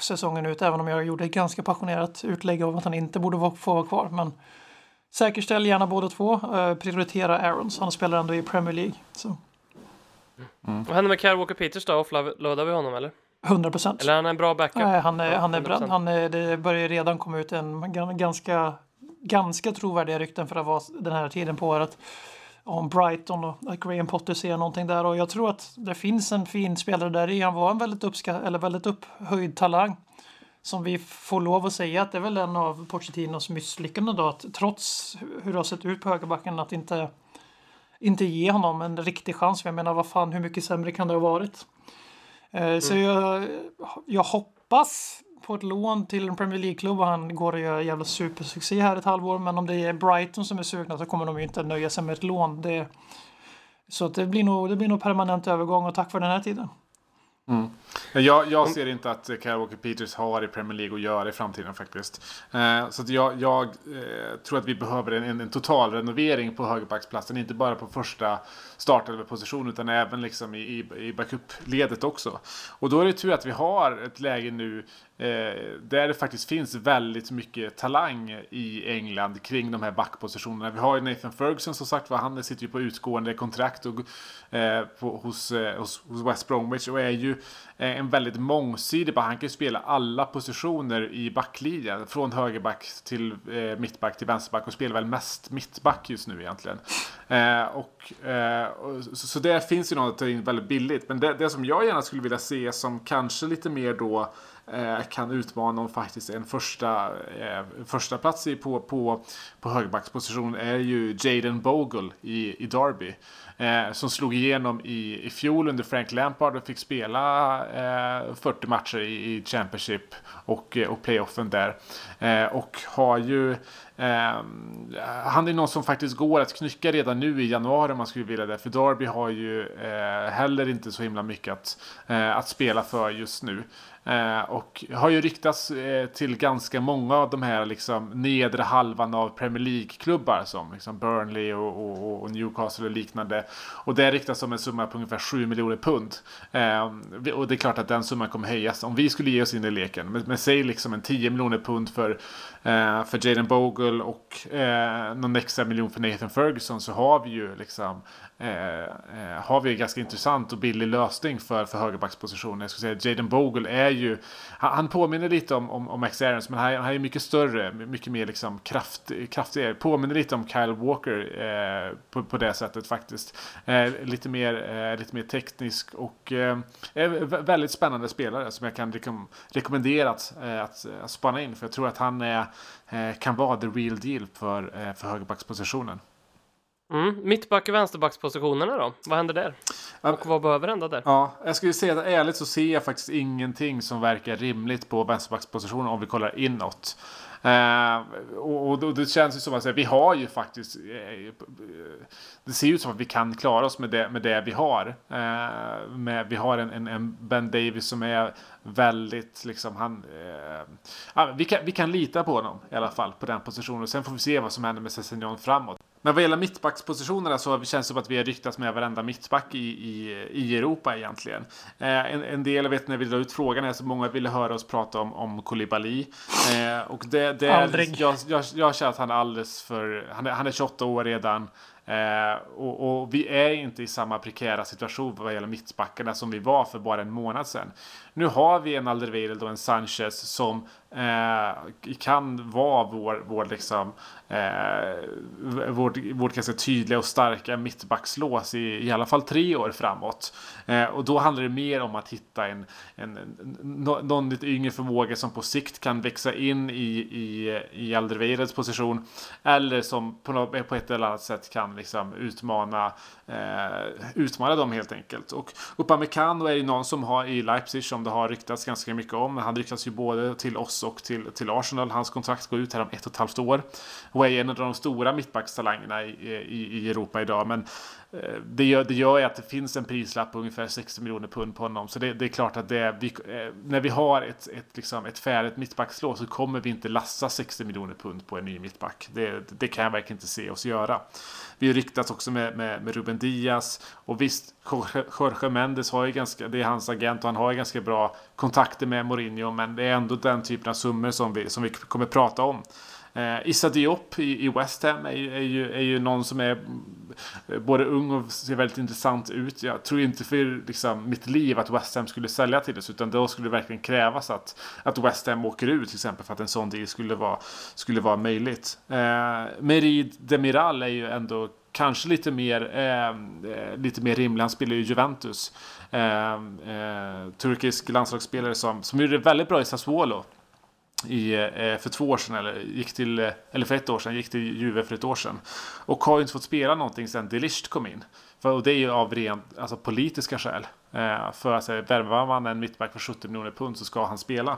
säsongen ut, även om jag gjorde ett ganska passionerat utlägg av att han inte borde få vara kvar. Men säkerställ gärna båda två. Uh, prioritera Aarons, han spelar ändå i Premier League. Så. Mm. Vad händer med Kyle Walker Peters då? Offloadar vi honom eller? 100 procent. Eller är han en bra backup? Nej, han är, han är bra. Han är, det börjar redan komma ut en ganska, ganska trovärdiga rykten för att vara den här tiden på året om Brighton och att Graham Potter ser någonting där och jag tror att det finns en fin spelare där i. Han var en väldigt, uppskatt, eller väldigt upphöjd talang som vi får lov att säga att det är väl en av Pochettinos misslyckanden då att trots hur det har sett ut på högerbacken att inte inte ge honom en riktig chans. Jag menar vad fan hur mycket sämre kan det ha varit? Eh, mm. Så jag, jag hoppas på ett lån till en Premier League-klubb och han går och gör jävla supersuccé här ett halvår. Men om det är Brighton som är sugna så kommer de ju inte nöja sig med ett lån. Det, så det blir, nog, det blir nog permanent övergång och tack för den här tiden. Mm. Jag, jag, ser inte att Kyle Walker Peters har i Premier League att göra i framtiden faktiskt. Eh, så jag, jag eh, tror att vi behöver en, en total renovering på högerbacksplatsen. Inte bara på första startelva-position utan även liksom i, i, i backup-ledet också. Och då är det tur att vi har ett läge nu Eh, där det faktiskt finns väldigt mycket talang i England kring de här backpositionerna. Vi har ju Nathan Ferguson som sagt var, han sitter ju på utgående kontrakt och, eh, på, hos, eh, hos, hos, West Bromwich och är ju Eh, en väldigt mångsidig back. Han kan ju spela alla positioner i backlinjen. Från högerback till eh, mittback till vänsterback och spelar väl mest mittback just nu egentligen. Eh, och, eh, och så, så det finns ju något att ta in väldigt billigt. Men det, det som jag gärna skulle vilja se som kanske lite mer då Eh, Eh, kan utmana om faktiskt en första, eh, första plats på, på, på högerbacksposition är ju Jaden Bogle i, i Derby. Eh, som slog igenom i, i fjol under Frank Lampard och fick spela eh, 40 matcher i, i Championship och, eh, och playoffen där. Eh, och har ju eh, han är någon som faktiskt går att knycka redan nu i januari om man skulle vilja det. För Derby har ju heller inte så himla mycket att, att spela för just nu. Eh, och har ju riktats eh, till ganska många av de här liksom, nedre halvan av Premier League-klubbar som liksom Burnley och, och, och, Newcastle och liknande. Och det riktas som en summa på ungefär 7 miljoner pund. Eh, och det är klart att den summan kommer höjas om vi skulle ge oss in i leken. Men, men säg liksom en 10 miljoner pund för, eh, för Jaden Bogle och eh, någon extra miljon för Nathan Ferguson så har vi ju liksom eh, eh, har vi en ganska intressant och billig lösning för, för högerbackspositionen. Jag skulle säga att Jaden Bogle är ju, han, påminner lite om, om, om Max Aarons men han, han är mycket större, mycket mer liksom kraft, kraftigare. Påminner lite om Kyle Walker eh, på, på det sättet faktiskt. Eh, lite, mer, eh, lite mer teknisk och eh, eh väldigt spännande spelare som jag kan rekom rekommendera att, eh, att, att spana in för jag tror att han är, eh, kan vara the real deal för, för högerbackspositionen. Mm. Mittback och vänsterbackspositionerna då? Vad händer där? Och vad behöver hända där? Ja, jag skulle säga att ärligt så ser jag faktiskt ingenting som verkar rimligt på vänsterbackspositionen om vi kollar inåt. Uh, och, och, det känns ju som att vi har ju faktiskt uh, Det ser ut som att vi kan klara oss med det, med det vi har. Uh, med, vi har en, en, en, Ben Davis som är väldigt liksom han vi, kan, vi kan lita på honom i alla fall på den positionen. Sen får vi se vad som händer med Sessignon framåt. Men vad gäller mittbackspositionerna så känns det som att vi har ryktats med varenda mittback i, i, i Europa egentligen. Eh, en, en, del, jag vet när vi drar ut frågan är så många ville höra oss prata om, om Koulibaly. Eh, och det, det Aldrig. Jag, jag, jag känner att han är alldeles för, han är, han är 28 år redan. Eh, och, och, vi är inte i samma prekära situation vad gäller mittbackarna som vi var för bara en månad sedan. Nu har vi en Alderweireld och en Sanchez som eh, kan vara vår, vår, liksom, eh, vårt, vårt ganska tydliga och starka mittbackslås i, i alla fall tre år framåt. Eh, och då handlar det mer om att hitta en, en, en, någon lite yngre förmåga som på sikt kan växa in i, i, i Alderweirelds position. Eller som på, något, på ett eller annat sätt kan liksom utmana, eh, utmana dem helt enkelt. Och Upamecano är ju någon som har i Leipzig som som det har ryktats ganska mycket om. Han ryktas ju både till oss och till, till Arsenal. Hans kontrakt går ut här om ett och ett halvt år. Och är en av de stora mittbackstalangerna i, i, i Europa idag. Men Eh, det gör, det gör att det finns en prislapp på ungefär 60 miljoner pund på honom. Så det, det är klart att det, vi, eh, när vi har ett, ett, liksom ett färdigt mittbackslå så kommer vi inte lassa 60 miljoner pund på en ny mittback. Det, det kan jag verkligen inte se oss göra. Vi har ryktats också med, med, med Ruben Diaz. Och visst, Jorge Mendes har ju ganska, det är hans agent och han har ju ganska bra kontakter med Mourinho. Men det är ändå den typen av summor som vi, som vi kommer prata om. Eh, Issa Diop i, i West Ham är, är, ju, är ju någon som är eh, både ung och ser väldigt intressant ut. Jag tror inte för liksom, mitt liv att West Ham skulle sälja till oss utan då skulle det verkligen krävas att, att West Ham åker ut till exempel för att en sån deal skulle vara, skulle vara möjligt. Eh, Merid Demiral är ju ändå kanske lite mer, eh, eh lite mer rimlig. Han spelar ju Juventus. Eh, eh, turkisk landslagsspelare som, som gjorde det väldigt bra i Sassuolo i, eh, för två år sedan, eller, gick till, eh, eller för ett år sedan, gick till Juve för ett år sedan. Och har ju inte fått spela någonting sedan Delicht kom in. För, och det är ju av rent alltså, politiska skäl. Eh, för att alltså, värvar man en mittback för 70 miljoner pund så ska han spela.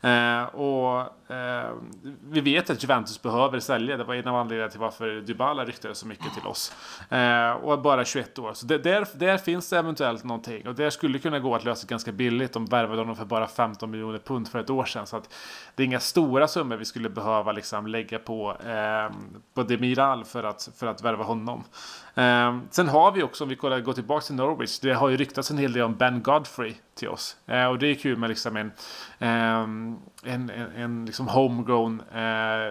Eh, och eh, vi vet att Juventus behöver sälja. Det var en av anledningarna till varför Dybala ryktades så mycket till oss. Eh, och bara 21 år. Så det, där, där finns det eventuellt någonting. Och det skulle kunna gå att lösa ganska billigt om värvade honom för bara 15 miljoner pund för ett år sedan. Så att det är inga stora summor vi skulle behöva liksom lägga på, eh, på Demiral för att, för att värva honom. Eh, sen har vi också, om vi går tillbaka till Norwich, det har ju ryktats en hel del om Ben Godfrey till oss. Eh, och det är kul med liksom en, eh, en, en, en liksom homegrown eh,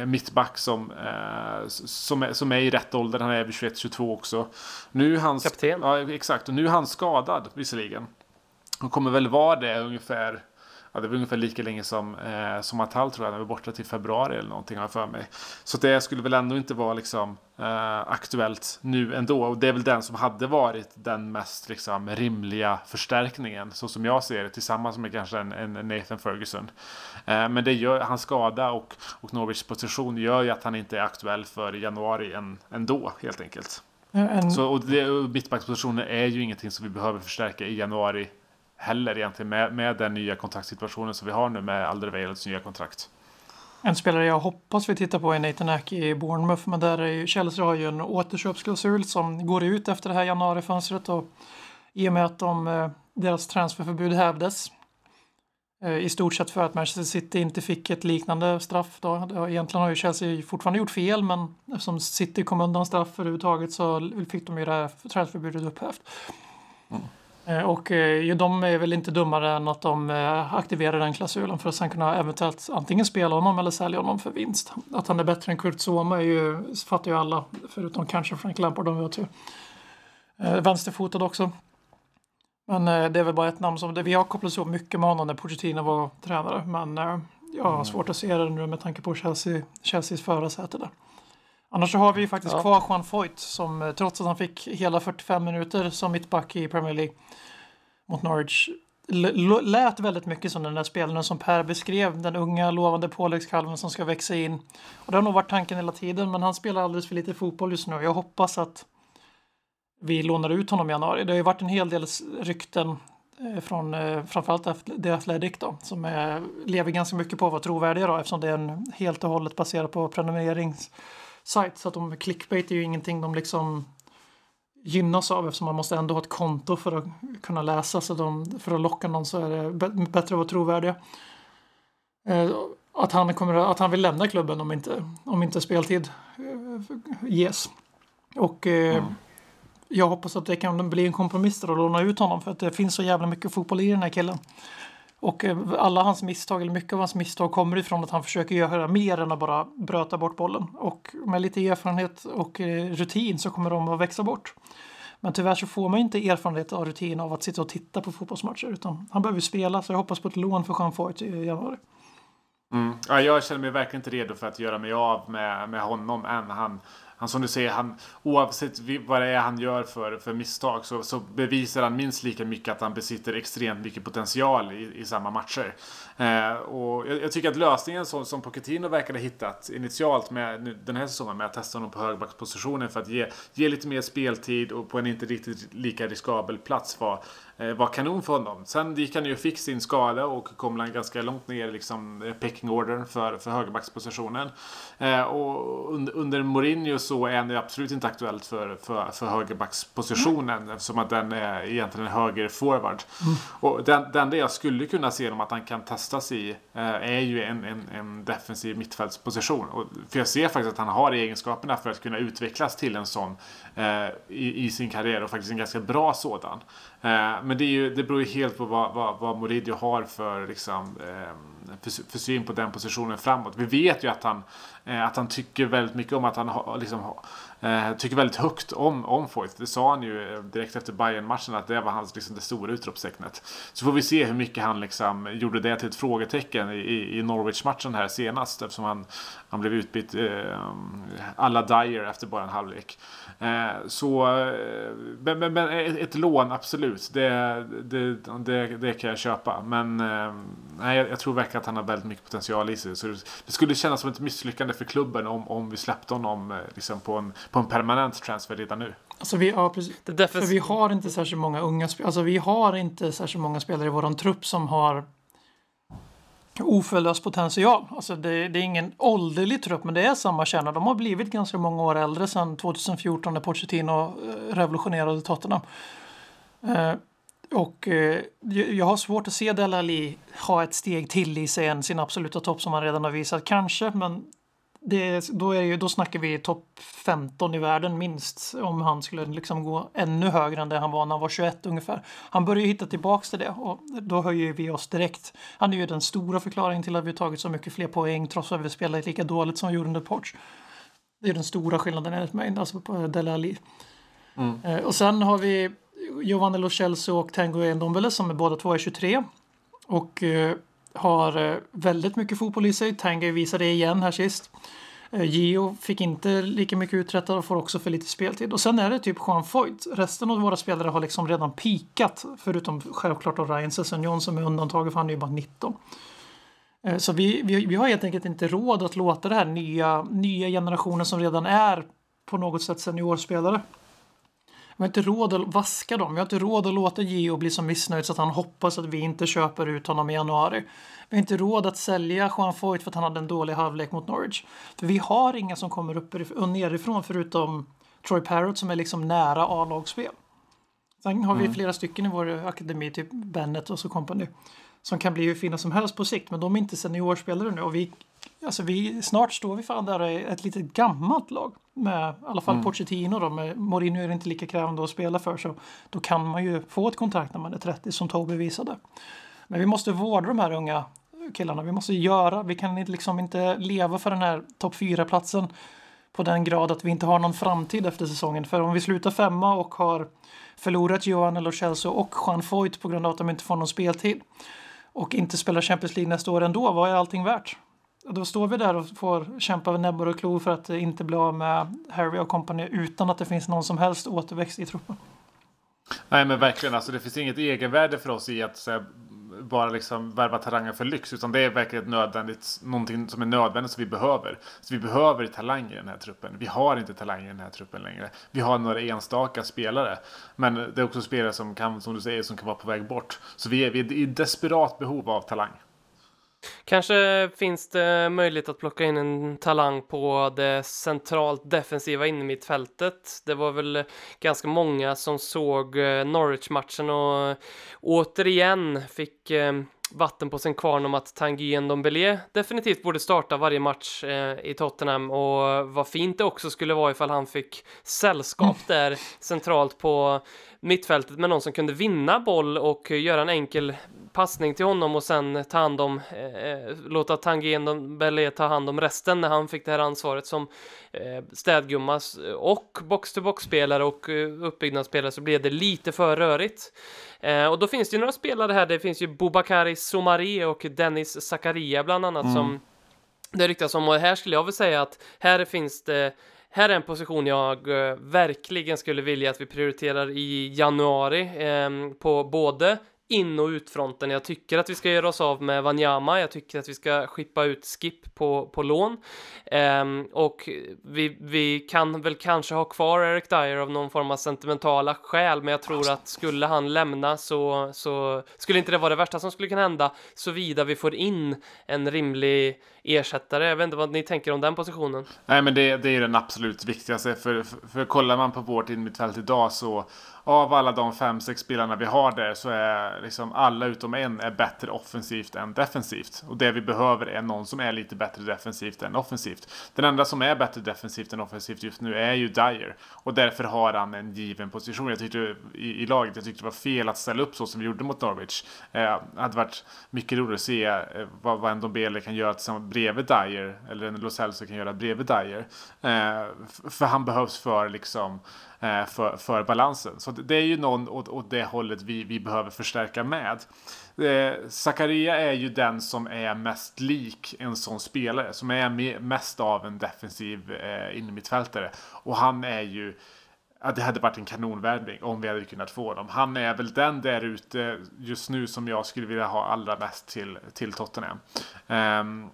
eh, mittback som, eh, som, är, som är i rätt ålder. Han är över 21-22 också. Nu hans, Kapten. Ja, exakt. Och nu är han skadad visserligen. Han kommer väl vara det ungefär ja, det var ungefär lika länge som, eh, som Atal tror jag, han var borta till februari eller någonting har jag för mig. Så det skulle väl ändå inte vara liksom eh, aktuellt nu ändå. Och det är väl den som hade varit den mest liksom, rimliga förstärkningen, så som jag ser det, tillsammans med kanske en, en Nathan Ferguson. Eh, men det gör, hans skada och, och Norwichs position gör ju att han inte är aktuell för januari än, ändå, helt enkelt. En... Så, och, och mittbackspositionen är ju ingenting som vi behöver förstärka i januari heller egentligen med, med den nya kontraktsituationen som vi har nu med Alderweirelds nya kontrakt. En spelare jag hoppas vi tittar på är Nathan Ack i Bournemouth, men där är ju, Chelsea har ju en återköpsklausul som går ut efter det här januarifönstret och i och med att de, eh, deras transferförbud hävdes eh, i stort sett för att Manchester City inte fick ett liknande straff. Då. Egentligen har ju Chelsea fortfarande gjort fel, men eftersom City kom undan straff överhuvudtaget så fick de ju det här transferförbudet upphävt. Mm. Eh, och eh, de är väl inte dummare än att de eh, aktiverar den klausulen för att sen kunna eventuellt antingen spela honom eller sälja honom för vinst. Att han är bättre än Kurt Zuma är ju, fattar ju alla, förutom kanske Frank Lampard, de vet ju. Vänsterfotad också. Men det är väl bara ett namn som, vi har kopplat ihop mycket med honom när Pochettino var tränare. Men jag har mm. svårt att se det nu med tanke på Chelsea, Chelseas förarsäte där. Annars så har vi ju faktiskt ja. kvar Juan Foyt som eh, trots att han fick hela 45 minuter som mittback i Premier League mot Norwich lät väldigt mycket som den där spelaren som Per beskrev, den unga lovande påläggskalven som ska växa in. Och det har nog varit tanken hela tiden, men han spelar alldeles för lite fotboll just nu. Jag hoppas att vi lånar ut honom i januari. Det har ju varit en hel del rykten eh, från eh, framförallt The Athletic då, som är, lever ganska mycket på att vara trovärdiga då, eftersom det är en helt och hållet baserad på prenumererings sajt. Så att de, clickbait är ju ingenting de liksom gynnas av eftersom man måste ändå ha ett konto för att kunna läsa. Så de, för att locka någon så är det bättre att vara trovärdiga. Eh, att, han kommer, att han vill lämna klubben om inte, om inte speltid eh, ges. Och eh, mm. jag hoppas att det kan bli en kompromiss där och låna ut honom för att det finns så jävla mycket fotboll i den här killen. Och eh, alla hans misstag, eller mycket av hans misstag, kommer ifrån att han försöker göra mer än att bara bröta bort bollen. Och med lite erfarenhet och eh, rutin så kommer de att växa bort. Men tyvärr så får man inte erfarenhet och rutin av att sitta och titta på fotbollsmatcher. Utan han behöver spela, så jag hoppas på ett lån för Jean Foyt i januari. Mm. Ja, jag känner mig verkligen inte redo för att göra mig av med, med honom än. Han, han som du säger, han, oavsett vad det är han gör för, för misstag så, så bevisar han minst lika mycket att han besitter extremt mycket potential i, i samma matcher. Eh, och jag, jag, tycker att lösningen som, som Pochettino verkade ha hittat initialt med den här säsongen med att testa honom på högerbackspositionen för att ge, ge lite mer speltid och på en inte riktigt lika riskabel plats var, eh, var kanon för honom. Sen gick han ju och fick sin skada och kom ganska långt ner liksom pecking ordern för, för högerbackspositionen. Eh, och under, under Mourinho så är det absolut inte aktuellt för, för, för högerbackspositionen mm. eftersom att den är egentligen en högerforward. Mm. Och den, den det jag skulle kunna se om att han kan testas i eh, är ju en, en, en defensiv mittfältsposition. Och, för jag ser faktiskt att han har egenskaperna för att kunna utvecklas till en sån eh, i, i, sin karriär och faktiskt en ganska bra sådan. Eh, men det, är ju, det beror ju helt på vad, vad, vad Mourinho har för liksom, eh, för, för syn på den positionen framåt. Vi vet ju att han, eh, att han tycker väldigt mycket om att han har liksom, eh, tycker väldigt högt om, om Foyth. Det sa han ju eh, direkt efter bayern matchen att det var hans, liksom, det stora utropstecknet. Så får vi se hur mycket han liksom, gjorde det till ett frågetecken i, i Norwich-matchen här senast eftersom han, han blev utbytt eh, alla Dyer efter bara en halvlek. Eh, så, eh, men, men, men, ett lån, absolut. Det, det, det, det kan jag köpa. Men eh, nej, jag, jag tror verkligen att han har väldigt mycket potential i sig. Så det skulle kännas som ett misslyckande för klubben om, om vi släppte honom eh, liksom på, en, på en permanent transfer redan nu. Alltså vi, ja, precis. För vi har inte särskilt många unga spelare. Alltså vi har inte särskilt många spelare i våran trupp som har oförlöst potential. Alltså det, det, är ingen ålderlig trupp, men det är samma kärna. De har blivit ganska många år äldre sedan 2014 när Pochettino eh, revolutionerade Tottenham. Eh, och eh, jag har svårt att se Delali ha ett steg till i sig än sin absoluta topp som han redan har visat. Kanske, men det, då, är ju, då snackar vi topp 15 i världen minst om han skulle liksom gå ännu högre än det han var när han var 21 ungefär. Han börjar hitta tillbaks till det och då höjer vi oss direkt. Han är ju den stora förklaringen till att vi tagit så mycket fler poäng trots att vi spelat lika dåligt som vi gjorde under Porch. Det är den stora skillnaden enligt mig, alltså på Dele Alli. Mm. Eh, och sen har vi Giovanni Lo Celso och Tango Endombele som är båda två är 23. Och eh, har eh, väldigt mycket fotboll i sig. Tanguy visade det igen här sist. Eh, Gio fick inte lika mycket uträttat och får också för lite speltid. Och sen är det typ Juan Foyt. Resten av våra spelare har liksom redan pikat. Förutom självklart då Ryan Sessignon som är undantaget för han är ju bara 19. Eh, så vi, vi, vi har helt enkelt inte råd att låta den här nya, nya generationen som redan är på något sätt seniorspelare vi har inte råd att vaska dem. Vi har inte råd att låta Gio bli så missnöjd så att han hoppas att vi inte köper ut honom i januari. Vi har inte råd att sälja Juan Foyt för att han hade en dålig halvlek mot Norwich. För vi har inga som kommer upp och nerifrån förutom Troy Parrott som är liksom nära A-lagsspel. Sen har vi mm. flera stycken i vår akademi, typ Bennett och så kompani, som kan bli hur fina som helst på sikt, men de är inte seniorspelare nu och vi, alltså vi, snart står vi fan där ett litet gammalt lag med i alla fall mm. Pochettino då, med Mourinho är det inte lika krävande att spela för så då kan man ju få ett kontrakt när man är 30 som Toby visade. Men vi måste vårda de här unga killarna. Vi måste göra, vi kan liksom inte leva för den här topp 4-platsen på den grad att vi inte har någon framtid efter säsongen. För om vi slutar femma och har förlorat Johan eller Chelsea och Juan Foyt på grund av att de inte får någon speltid och inte spelar Champions League nästa år ändå, vad är allting värt? Då står vi där och får kämpa med näbbar och klor för att inte bli av med Harry och kompani utan att det finns någon som helst återväxt i truppen. Nej men verkligen, alltså det finns inget egenvärde för oss i att här, bara liksom värva talanger för lyx. Utan det är verkligen nödvändigt, någonting som är nödvändigt som vi behöver. Så vi behöver talanger i den här truppen. Vi har inte talanger i den här truppen längre. Vi har några enstaka spelare. Men det är också spelare som kan, som du säger, som kan vara på väg bort. Så vi är, vi är i desperat behov av talang. Kanske finns det möjlighet att plocka in en talang på det centralt defensiva innermittfältet. Det var väl ganska många som såg eh, Norwich-matchen och återigen fick eh, vatten på sin kvarn om att Tanguy Ndombele definitivt borde starta varje match eh, i Tottenham och vad fint det också skulle vara ifall han fick sällskap där centralt på mittfältet med någon som kunde vinna boll och göra en enkel passning till honom och sen ta hand om, eh, låta Tangen Belé ta hand om resten när han fick det här ansvaret som eh, städgummas och box-to-box-spelare och eh, uppbyggnadsspelare så blev det lite för rörigt. Eh, och då finns det ju några spelare här, det finns ju Bobakari Somari och Dennis Zakaria bland annat mm. som det ryktas om och här skulle jag väl säga att här finns det här är en position jag eh, verkligen skulle vilja att vi prioriterar i januari eh, på både in och utfronten. Jag tycker att vi ska göra oss av med Wanyama. Jag tycker att vi ska skippa ut Skip på, på lån. Um, och vi, vi kan väl kanske ha kvar Eric Dyer av någon form av sentimentala skäl, men jag tror att skulle han lämna så, så skulle inte det vara det värsta som skulle kunna hända, såvida vi får in en rimlig ersättare. Jag vet inte vad ni tänker om den positionen. Nej, men det, det är den absolut viktigaste. För, för, för kollar man på vårt innermittfält idag så av alla de fem, sex spelarna vi har där så är liksom alla utom en är bättre offensivt än defensivt. Och det vi behöver är någon som är lite bättre defensivt än offensivt. Den enda som är bättre defensivt än offensivt just nu är ju Dyer. Och därför har han en given position. Jag tyckte i, i laget, jag tyckte det var fel att ställa upp så som vi gjorde mot Norwich. Eh, det hade varit mycket roligt att se eh, vad, vad en Dombele kan göra tillsammans bredvid Dyer. Eller en Los Celso kan göra bredvid Dyer. Eh, för han behövs för liksom Eh, för, för balansen. Så det är ju någon åt, åt det hållet vi, vi behöver förstärka med. Eh, Zakaria är ju den som är mest lik en sån spelare. Som är mest av en defensiv eh, innermittfältare. Och han är ju Ja, det hade varit en kanonvärvning om vi hade kunnat få honom. Han är väl den där ute just nu som jag skulle vilja ha allra mest till, till Tottenham. Um,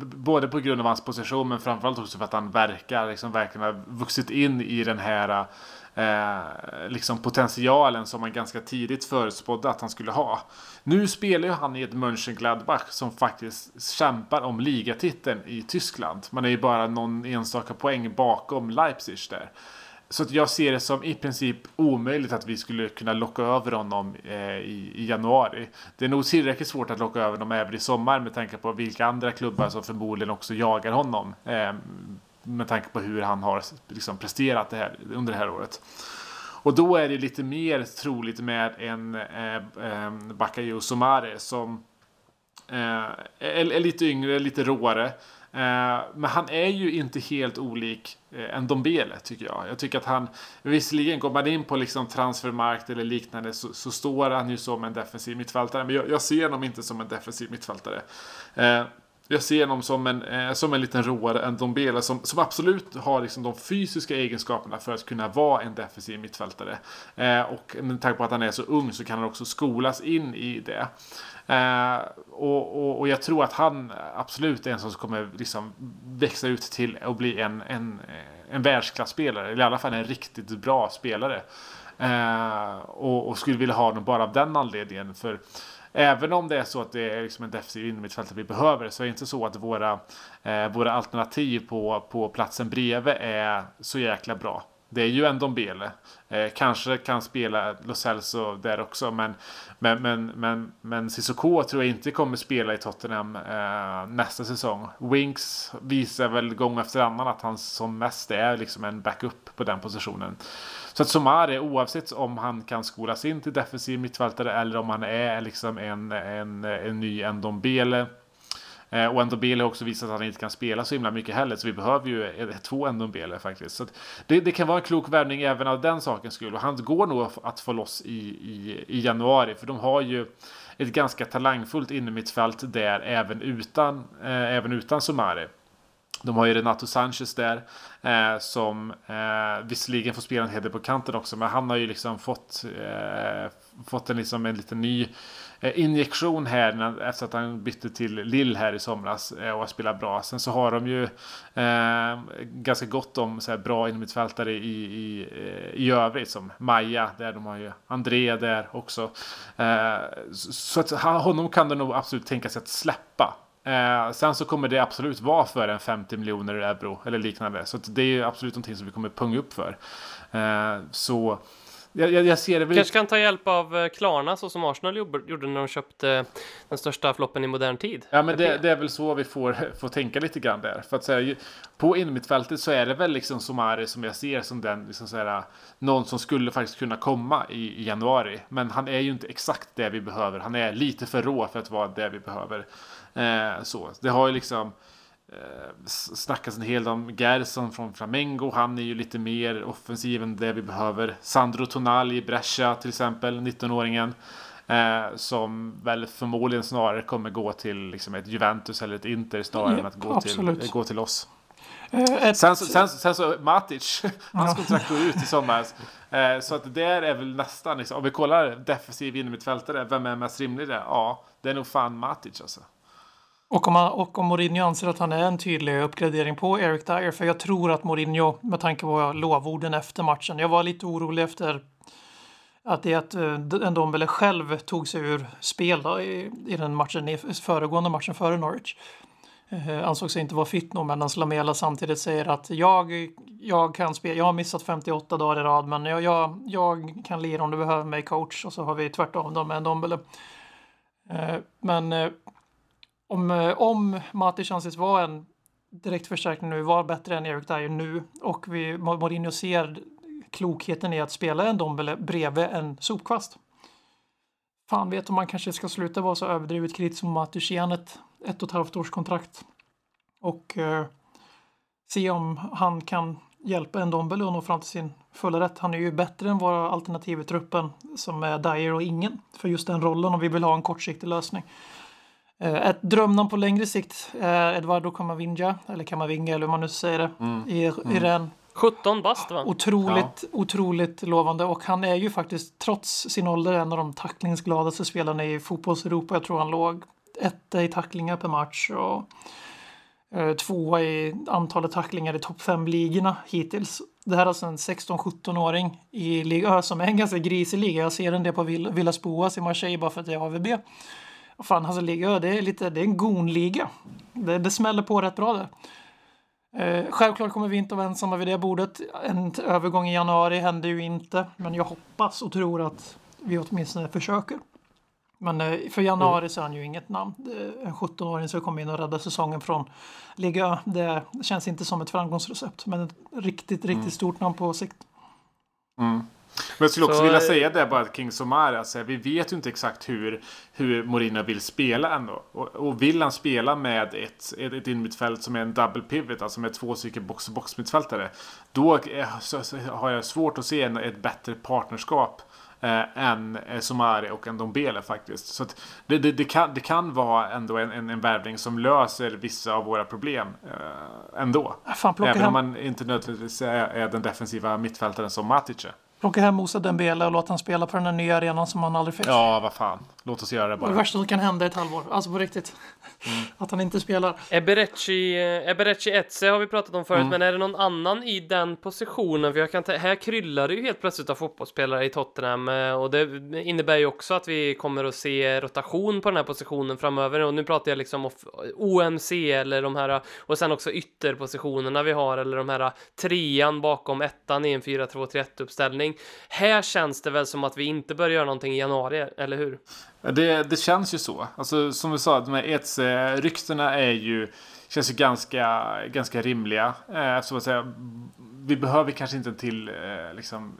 både på grund av hans position men framförallt också för att han verkar liksom verkligen ha vuxit in i den här eh, liksom potentialen som man ganska tidigt förutspådde att han skulle ha. Nu spelar ju han i ett Mönchengladbach som faktiskt kämpar om ligatiteln i Tyskland. Man är ju bara någon enstaka poäng bakom Leipzig där. Så att jag ser det som i princip omöjligt att vi skulle kunna locka över honom eh, i, i, januari. Det är nog tillräckligt svårt att locka över honom även i sommar med tanke på vilka andra klubbar som förmodligen också jagar honom. Eh, med tanke på hur han har liksom, presterat det här, under det här året. Och då är det lite mer troligt med en eh, eh, Bakayo Somare som eh, är, är, lite yngre, lite råare. Eh, men han är ju inte helt olik Eh, än en Dombele tycker jag. Jag tycker att han, visserligen går man in på liksom transfermarkt eller liknande så, så, står han ju som en defensiv mittfältare. Men jag, jag ser honom inte som en defensiv mittfältare. Eh, jag ser honom som en, eh, som en liten råare än Dombele som, som absolut har liksom de fysiska egenskaperna för att kunna vara en defensiv mittfältare. Eh, och med tanke på att han är så ung så kan han också skolas in i det. Eh, och, och, och, jag tror att han absolut är en som kommer liksom växa ut till att bli en, en, eh, en världsklasspelare. Eller i alla fall en riktigt bra spelare. Eh, och, och, skulle vilja ha honom bara av den anledningen. För Även om det är så att det är liksom en defensiv innermittfältare vi behöver så är det inte så att våra, eh, våra alternativ på, på platsen bredvid är så jäkla bra. Det är ju en Dombele. Eh, kanske kan spela Lo Celso där också men men, men, men, men Cissoko tror jag inte kommer spela i Tottenham eh, nästa säsong. Winks visar väl gång efter annan att han som mest är liksom en backup på den positionen. Så att Somare, oavsett om han kan skolas in till defensiv mittfältare eller om han är liksom en, en, en ny Ndombele Eh, och Ndombele har också visat att han inte kan spela så himla mycket heller, så vi behöver ju två Ndombele faktiskt. Så det, det, kan vara en klok värvning även av den sakens skull. Och han går nog att få loss i, i, i januari, för de har ju ett ganska talangfullt innermittfält där även utan, eh, även utan Somare. De har ju Renato Sanchez där eh, som eh, visserligen får spela en hel del på kanten också, men han har ju liksom fått, eh, fått en, liksom en liten ny Eh, injektion här efter att han bytte till Lill här i somras eh, och har spelat bra. Sen så har de ju eh, ganska gott om så här, bra innermittfältare i, i, eh, i övrigt som Maja där de har ju André där också. Eh, så att honom kan de nog absolut tänka sig att släppa. Eh, sen så kommer det absolut vara för en 50 miljoner euro eller liknande. Så det är absolut någonting som vi kommer punga upp för. Eh, så jag, jag, jag ser det väl... Kanske kan ta hjälp av eh, Klarna så som Arsenal gjorde när de köpte den största floppen i modern tid. Ja, men det, det, är väl så vi får, får tänka lite grann där. För att säga, på innermittfältet så är det väl liksom Somari som jag ser som den, liksom så här, någon som skulle faktiskt kunna komma i, i, januari. Men han är ju inte exakt det vi behöver. Han är lite för rå för att vara det vi behöver. Eh, så, det har ju liksom eh, snackas en hel del om Gerson från Flamengo. Han är ju lite mer offensiv än det vi behöver. Sandro Tonali i Brescia till exempel, 19-åringen. Eh, som väl förmodligen snarare kommer gå till liksom, ett Juventus eller ett Inter snarare ja, än att gå till, gå till oss. Eh, sen, sen, sen, så Matic, hans kontrakt går ut i sommar. Eh, så att det är väl nästan, liksom, om vi kollar defensiv innermittfältare, vem är mest rimlig där? Ja, det är nog fan Matic alltså. Och om, han, och om Mourinho anser att han är en tydlig uppgradering på Eric Dyer, för jag tror att Mourinho, med tanke på lovorden efter matchen, jag var lite orolig efter att det att eh, Ndombele själv tog sig ur spel då, i, i den matchen, i föregående matchen före Norwich. Eh, uh, ansåg sig inte vara fit nog, medan Lamela samtidigt säger att jag, jag kan spela, jag har missat 58 dagar i rad, men jag, jag, jag kan lira om du behöver mig coach. Och så har vi tvärtom då med Ndombele. Uh, eh, men eh, om eh, Matic anses vara en direkt förstärkning nu, var bättre än Erik Dyer nu och vi, Mourinho ser klokheten i att spela en Dombele bredvid en sopkvast. Fan vet om man kanske ska sluta vara så överdrivet kritisk mot Matic igen ett, ett och ett halvt års kontrakt. Och eh, se om han kan hjälpa en Dombele att nå fram till sin fulla rätt. Han är ju bättre än våra alternativ i truppen som är Dyer och ingen för just den rollen om vi vill ha en kortsiktig lösning. Eh, ett drömnamn på längre sikt är Eduardo Camavinga, eller Camavinga eller hur man nu säger det, mm. i, mm. i Rennes. 17 bast va? Otroligt, ja. otroligt lovande och han är ju faktiskt trots sin ålder en av de tacklingsgladaste spelarna i fotbolls-Europa. Jag tror han låg etta i tacklingar per match och eh, tvåa i antalet tacklingar i topp 5-ligorna hittills. Det här är alltså en 16-17-åring i liga som är en ganska grisig liga. Jag ser en del på Villas Boas i Marseille bara för att det är AVB. Fan, alltså liga det är lite, det är en gonliga. Det, det smäller på rätt bra där. Eh, självklart kommer vi inte att vara ensamma vid det bordet. En övergång i januari händer ju inte, men jag hoppas och tror att vi åtminstone försöker. Men eh, för januari så är han ju inget namn. En 17-åring som kommer in och räddar säsongen från liga. Det känns inte som ett framgångsrecept, men ett riktigt, riktigt mm. stort namn på sikt. Mm. Men jag skulle också så, vilja säga det bara King Somara, alltså, vi vet ju inte exakt hur, hur Mourinho vill spela ändå. Och, och vill han spela med ett, ett, ett inmittfält som är en double pivot, alltså med två stycken box-box mittfältare. Då är, så, så har jag svårt att se en, ett bättre partnerskap eh, än eh, Somari och en Dombele faktiskt. Så det, det, det, kan, det kan vara ändå en, en, en värvning som löser vissa av våra problem eh, ändå. Fan, Även om man inte nödvändigtvis är, är den defensiva mittfältaren som Matic är. Plocka hem Moussa Dembele och låta han spela på den här nya arenan som han aldrig fick. Ja, vad fan. Låt oss göra det bara. Det värsta som kan hända i ett halvår. Alltså på riktigt. Mm. Att han inte spelar. Eberechi, Eberechi Etze har vi pratat om förut, mm. men är det någon annan i den positionen? För jag kan här kryllar det ju helt plötsligt av fotbollsspelare i Tottenham eh, och det innebär ju också att vi kommer att se rotation på den här positionen framöver. Och nu pratar jag liksom om OMC eller de här och sen också ytterpositionerna vi har eller de här trean bakom ettan i en 4-2-3-1 uppställning. Här känns det väl som att vi inte bör göra någonting i januari, eller hur? Det, det känns ju så. Alltså, som vi sa, de här ETS-ryktena är ju känns ju ganska, ganska rimliga. Eh, eftersom att säga, vi behöver kanske inte en till eh, liksom,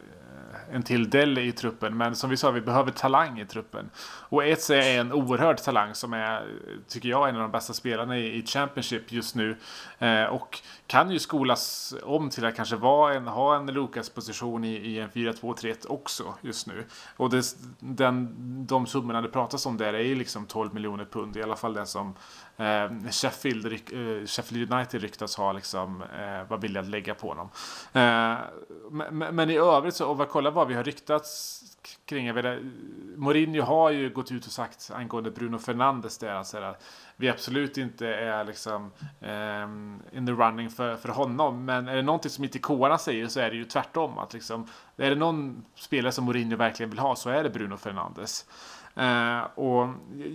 en till Dell i truppen. Men som vi sa, vi behöver talang i truppen. Och Eze är en oerhörd talang som är, tycker jag, en av de bästa spelarna i, i Championship just nu. Eh, och kan ju skolas om till att kanske vara en, ha en Lukas-position i, i en 4-2-3-1 också just nu. Och det, den, de summorna det pratas om där är ju liksom 12 miljoner pund, i alla fall det som eh, Sheffield, eh, Sheffield United ryktas ha liksom, eh, var villiga att lägga på honom. Eh, men, men, i övrigt så, och kollar vad vi har ryktats kring. Jag vet, Mourinho har ju gått ut och sagt angående Bruno Fernandes där, alltså, att vi absolut inte är liksom um, in the running för, för honom. Men är det någonting som inte kårarna säger så är det ju tvärtom. Att liksom, är det någon spelare som Mourinho verkligen vill ha så är det Bruno Fernandes. Eh, och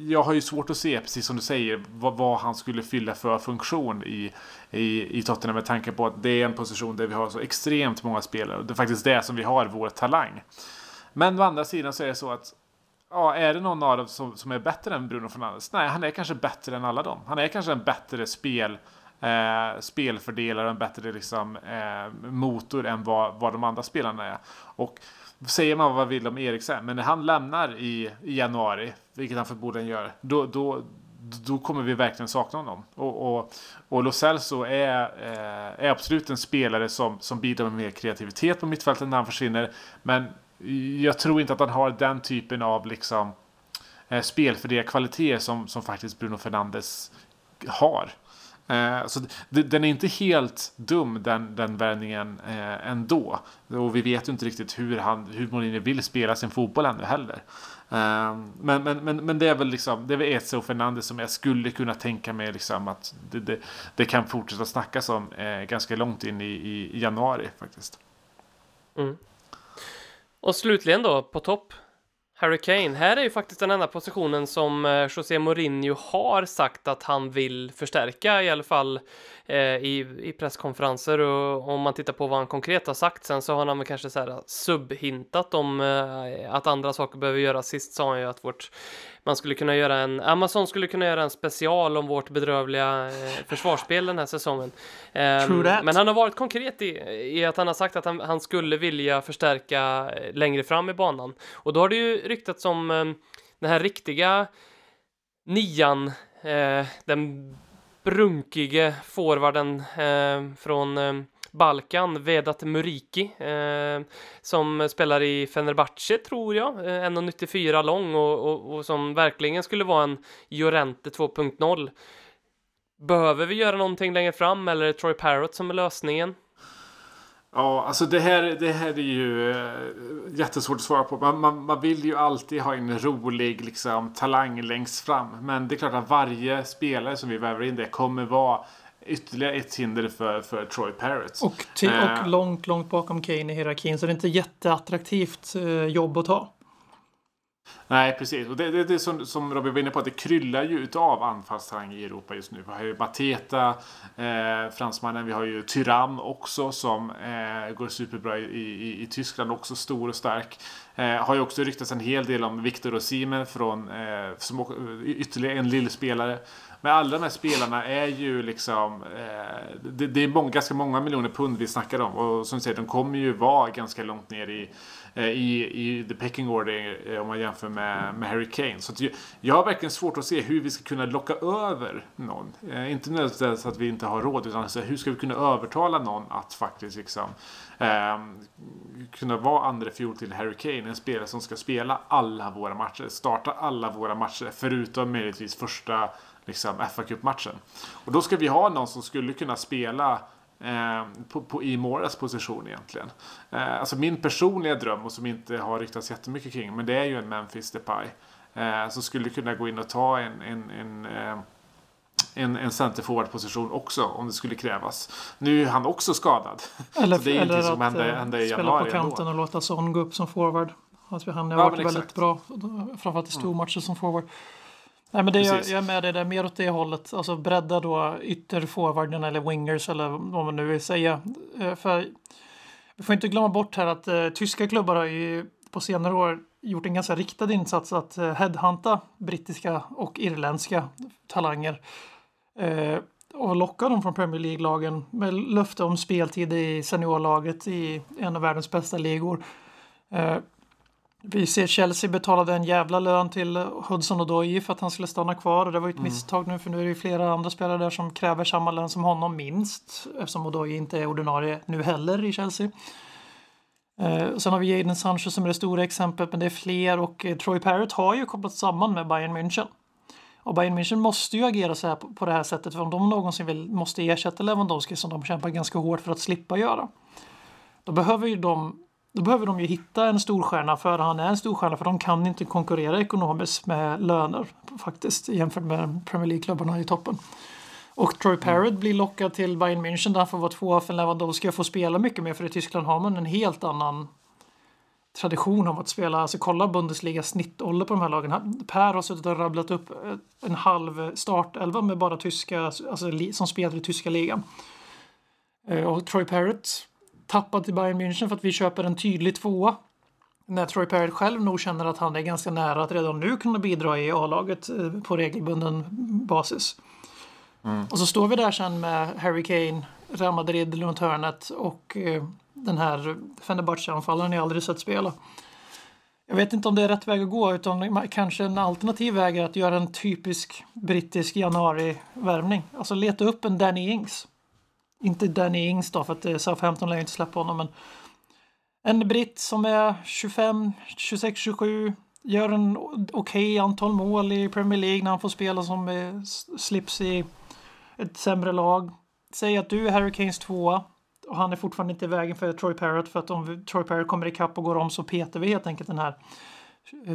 jag har ju svårt att se, precis som du säger, vad, vad, han skulle fylla för funktion i, i, i Tottenham med tanke på att det är en position där vi har så extremt många spelare. Och det är faktiskt det som vi har vår talang. Men å andra sidan så är det så att ja, är det någon av dem som, som är bättre än Bruno Fernandes? Nej, han är kanske bättre än alla dem. Han är kanske en bättre spel, eh, spelfördelare, en bättre liksom, eh, motor än vad, vad de andra spelarna är. Och säger man vad man vill om Eriksen, men när han lämnar i, i januari, vilket han förmodligen gör, då, då, då kommer vi verkligen sakna honom. Och, och, och Lo Celso är, eh, är absolut en spelare som, som bidrar med mer kreativitet på mittfältet när han försvinner. Men jag tror inte att han har den typen av liksom, eh, kvaliteter som, som faktiskt Bruno Fernandes har. Eh, så den är inte helt dum den, den värvningen eh, ändå. Och vi vet ju inte riktigt hur, han, hur Mourinho vill spela sin fotboll ännu heller. Eh, men, men, men, men det är väl liksom, det är väl Eze och Fernandes som jag skulle kunna tänka mig liksom att det, det, det kan fortsätta snackas om eh, ganska långt in i, i, i januari faktiskt. Mm. Och slutligen då, på topp, Harry Kane. Här är ju faktiskt den enda positionen som eh, José Mourinho har sagt att han vill förstärka, i alla fall i, i presskonferenser. Och om man tittar på vad han konkret har sagt sen så har han väl kanske så här subhintat om eh, att andra saker behöver göras. Sist sa han ju att vårt man skulle kunna göra en, Amazon skulle kunna göra en special om vårt bedrövliga eh, försvarsspel den här säsongen. Um, men han har varit konkret i, i att han har sagt att han, han, skulle vilja förstärka eh, längre fram i banan. Och då har det ju ryktats om eh, den här riktiga nian, eh, den brunkige forwarden eh, från eh, Balkan, Vedat Muriki, eh, som spelar i Fenerbahce tror jag, eh, 1,94 lång och, och, och, som verkligen skulle vara en Jorente 2.0. Behöver vi göra någonting längre fram eller är det Troy Parrott som är lösningen? Ja, alltså det här, det här är ju äh, jättesvårt att svara på. Man, man, man, vill ju alltid ha en rolig liksom, talang längst fram. Men det är klart att varje spelare som vi väver in det kommer vara ytterligare ett hinder för, för Troy Parrott. Och, och uh, långt, långt bakom Kane i hierarkin. Så det är inte jätteattraktivt uh, jobb att ta. Nej, precis. Och det, det, det som, som Robin var inne på, att det kryllar ju utav anfallstalang i Europa just nu. Vi har ju Mateta, eh, fransmannen. Vi har ju Tyram också som eh, går superbra i, i, i, Tyskland, också stor och stark. Eh, har ju också ryktats en hel del om Viktor Osimhen från eh, som, ytterligare en lillspelare. Men alla de här spelarna är ju liksom... Eh, det, det, är många, ganska många miljoner pund vi snackar om. Och som du säger, de kommer ju vara ganska långt ner i, Eh, i, i the pecking order eh, om man jämför med, med Harry Kane. Så jag, jag har verkligen svårt att se hur vi ska kunna locka över någon. Eh, inte nödvändigtvis att vi inte har råd, utan alltså, hur ska vi kunna övertala någon att faktiskt liksom, eh, kunna vara andra fjol till Harry Kane. En spelare som ska spela alla våra matcher, starta alla våra matcher, förutom möjligtvis första liksom, fa Cup-matchen. Och då ska vi ha någon som skulle kunna spela eh, på, på, i Moras position egentligen. Eh, alltså min personliga dröm och som inte har ryktats jättemycket kring, men det är ju en Memphis Depay. Eh, som skulle kunna gå in och ta en, en, en eh, en, en centerforward-position också om det skulle krävas. Nu är han också skadad. Eller, det är eller att som hände, hände i spela på kanten ändå. och låta Son gå upp som forward. Alltså, han har ja, varit väldigt exakt. bra, framförallt i stormatcher mm. som forward. Nej, men det, jag, jag är med dig där, mer åt det hållet. Alltså bredda då ytterforwarden eller wingers eller vad man nu vill säga. Eh, för vi får inte glömma bort här att uh, tyska klubbar har ju på senare år gjort en ganska riktad insats att uh, headhunta brittiska och irländska talanger. Uh, och locka dem från Premier League-lagen med löfte om speltid i seniorlaget i en av världens bästa ligor. Vi ser Chelsea betalade en jävla lön till Hudson Odoi för att han skulle stanna kvar och det var ju ett mm. misstag nu för nu är det ju flera andra spelare där som kräver samma lön som honom minst eftersom Odoi inte är ordinarie nu heller i Chelsea. Eh, sen har vi Jadon Sancho som är det stora exemplet men det är fler och eh, Troy Parrott har ju kopplat samman med Bayern München. Och Bayern München måste ju agera så här på, på det här sättet för om de någonsin vill, måste ersätta Lewandowski som de kämpar ganska hårt för att slippa göra. Då behöver ju de då behöver de ju hitta en storstjärna för han är en storstjärna för de kan inte konkurrera ekonomiskt med löner faktiskt jämfört med Premier League-klubbarna i toppen. Och Troy mm. Parrott blir lockad till Bayern München där han får vara tvåa för Lewandowski och få spela mycket mer för i Tyskland har man en helt annan tradition av att spela. Alltså kolla Bundesliga snittålder på de här lagen. Per har suttit och rabblat upp en halv startelva med bara tyska, alltså som spelar i tyska ligan. Eh, och Troy Parrott tappat till Bayern München för att vi köper en tydlig tvåa. när Troy Parrott själv nog känner att han är ganska nära att redan nu kunna bidra i A-laget eh, på regelbunden basis. Mm. Och så står vi där sen med Harry Kane, Real Madrid runt hörnet och eh, den här Fenerbahce-anfallaren jag aldrig sett spela. Jag vet inte om det är rätt väg att gå utan kanske en alternativ väg är att göra en typisk brittisk januari-värvning. Alltså leta upp en Danny Ings. Inte Danny Ings då för att eh, Southampton lär ju inte släppa honom men en britt som är 25, 26, 27 gör en okej okay antal mål i Premier League när han får spela som eh, slips i ett sämre lag. Säg att du är Harry Kanes tvåa och han är fortfarande inte i vägen för Troy Parrott för att om Troy Parrott kommer ikapp och går om så petar vi helt enkelt den här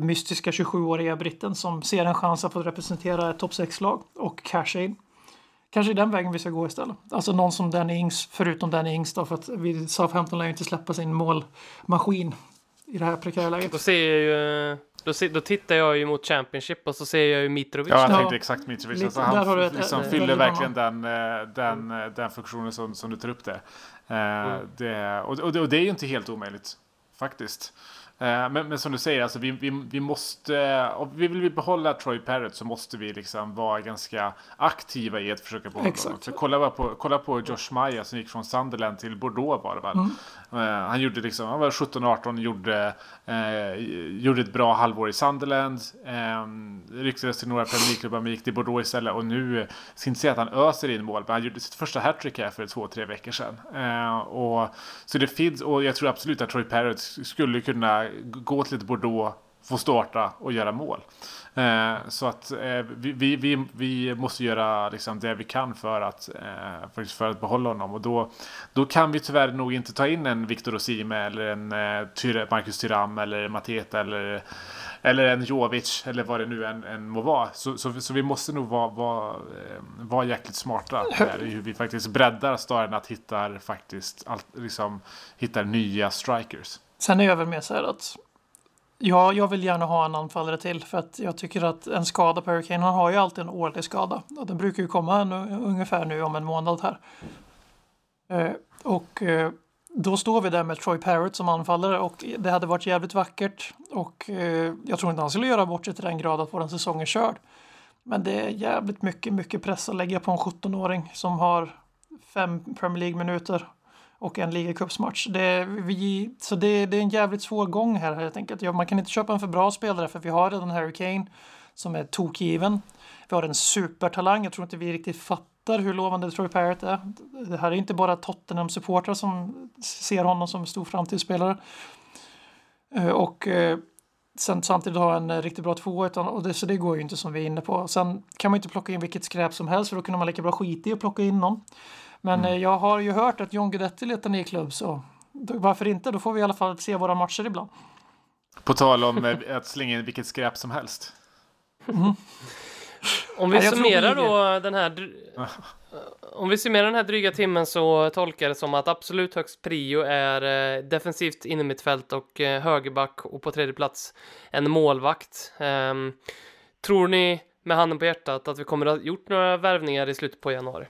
mystiska 27-åriga britten som ser en chans att få representera ett topp 6-lag och casha in. Kanske den vägen vi ska gå istället. Alltså någon som Danny Ings, förutom Danny Ings då, för att vi Southampton lär ju inte släppa sin målmaskin i det här prekära läget. Då ser jag ju, då, ser, då tittar jag ju mot Championship och så ser jag ju Mitrovic. Ja, jag tänkte ja. exakt Mitrovic. Alltså, han ett, liksom ett, fyller verkligen den, eh, den, eh, den funktionen som, som du tar upp det. Uh, mm. det och, och, det. och det är ju inte helt omöjligt, faktiskt. Eh, men, men, som du säger, alltså vi, vi, vi måste, om vi vill behålla Troy Parrott så måste vi liksom vara ganska aktiva i att försöka behålla honom. För kolla på, kolla på Josh Maya som gick från Sunderland till Bordeaux var det väl. Mm. Uh, han gjorde liksom, han var 17-18, gjorde, uh, gjorde ett bra halvår i Sunderland. Um, ryktades till några Premier League-klubbar men gick till Bordeaux istället. Och nu, ska inte säga att han öser in mål, men han gjorde sitt första hattrick här för två, tre veckor sedan. Uh, och, så det finns, och jag tror absolut att Troy Parrott skulle kunna gå till ett Bordeaux, få starta och göra mål. Eh, så att eh, vi, vi, vi måste göra liksom det vi kan för att, eh, för att behålla honom. Och då, då kan vi tyvärr nog inte ta in en Victor Osime eller en eh, Marcus Tyram eller Mateta eller eller en Jovic eller vad det nu än, än må vara. Så, så, så vi måste nog vara, vara, vara jäkligt smarta där i hur vi faktiskt breddar staden att hitta faktiskt allt, liksom, hittar nya strikers. Sen är jag väl med så här att ja, jag vill gärna ha en anfallare till för att jag tycker att en skada på Hurricane, han har ju alltid en årlig skada och den brukar ju komma en, ungefär nu om en månad här. Eh, och eh, då står vi där med Troy Parrott som anfallare och det hade varit jävligt vackert och eh, jag tror inte han skulle göra bort sig till den grad att vår säsong är körd. Men det är jävligt mycket, mycket press att lägga på en 17-åring som har fem Premier League-minuter och en ligacupsmatch. Det, så det, det, är en jävligt svår gång här helt enkelt. Ja, man kan inte köpa en för bra spelare för vi har redan Harry Kane som är tokgiven. Vi har en supertalang. Jag tror inte vi riktigt fattar hur lovande Troy Parrott är. Det här är inte bara Tottenham-supportrar som ser honom som en stor framtidsspelare. Eh, och eh, sen samtidigt ha en riktigt bra två utan, och det, så det går ju inte som vi är inne på. Sen kan man inte plocka in vilket skräp som helst för då kunde man lika bra skita i att plocka in någon. Men mm. Eh, jag har ju hört att John Guidetti letar ny klubb så varför inte? Då får vi i alla fall se våra matcher ibland. På tal om eh, att slänga in vilket skräp som helst. Mm. Om vi summerar då den här om vi summerar den här dryga timmen så tolkar det som att absolut högst prio är eh, defensivt innermittfält och eh, högerback och på tredje plats en målvakt. Eh, tror ni med handen på hjärtat att vi kommer att ha gjort några värvningar i slutet på januari?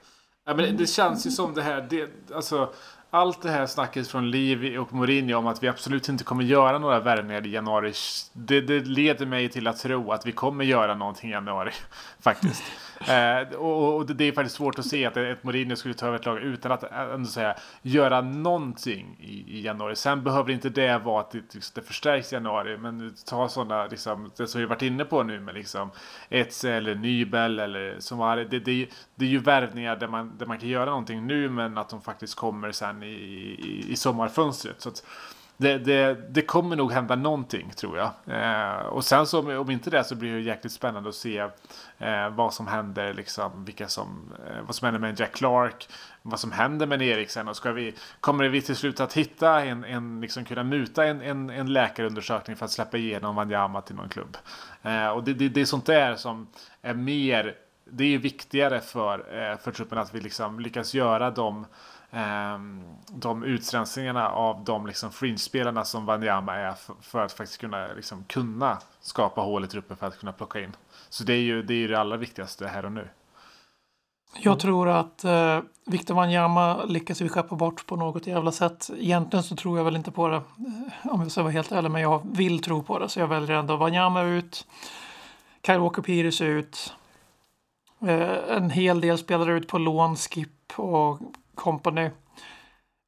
Ja, men det känns ju som det här, det, alltså allt det här snacket från Liv och Mourinho om att vi absolut inte kommer göra några värvningar i januari. Det, det, leder mig till att tro att vi kommer göra någonting i januari. Faktiskt. Eh, och, och, det är faktiskt svårt att se att ett Mourinho skulle ta över ett lag utan att eh, ändå säga, göra någonting i, i januari. Sen behöver inte det vara att det, liksom, det förstärks i januari. Men ta sådana, liksom, det som vi varit inne på nu med liksom Etze eller Nybel eller som var det, det, det är ju värvningar där man, där man kan göra någonting nu men att de faktiskt kommer sen i, i, i sommarfönstret. Så att, det, det, det, kommer nog hända någonting tror jag. Eh, och sen så om inte det så blir det jäkligt spännande att se eh, vad som händer, liksom, vilka som, eh, vad som händer med Jack Clark, vad som händer med Eriksen och ska vi, kommer vi till slut att hitta en, en liksom kunna muta en, en, en läkarundersökning för att släppa igenom Wanyama till någon klubb. Eh, och det, det, det är sånt där som är mer, det är viktigare för, eh, för truppen att vi liksom lyckas göra dem Ehm, de utrensningarna av de liksom fringe-spelarna som Wanyama är för, för, att faktiskt kunna, liksom, kunna skapa hål i truppen för att kunna plocka in. Så det är ju det, är ju det allra viktigaste här och nu. Jag tror att eh, Victor Wanyama lyckas vi skeppa bort på något jävla sätt. Egentligen så tror jag väl inte på det, eh, om jag ska vara helt ärlig, men jag vill tro på det. Så jag väljer ändå Wanyama ut, Kyle Walker Peters ut, eh, en hel del spelare ut på lån, Skip och company.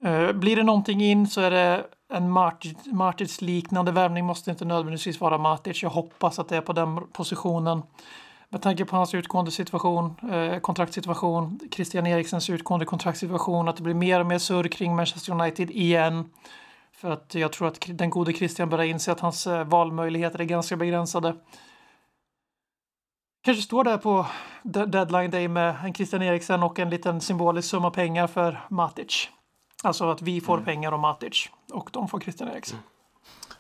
Eh, blir det någonting in så är det en Matic-liknande värvning, måste inte nödvändigtvis vara Matic. Jag hoppas att det är på den positionen. Med tanke på hans utgående situation, eh, kontraktssituation, Christian Eriksens utgående kontraktssituation, att det blir mer och mer surr kring Manchester United igen. För att jag tror att den gode Christian börjar inse att hans eh, valmöjligheter är ganska begränsade. Kanske står där på deadline day med en Christian Eriksen och en liten symbolisk summa pengar för Matic. Alltså att vi får mm. pengar om Matic och de får Christian Eriksen. Mm.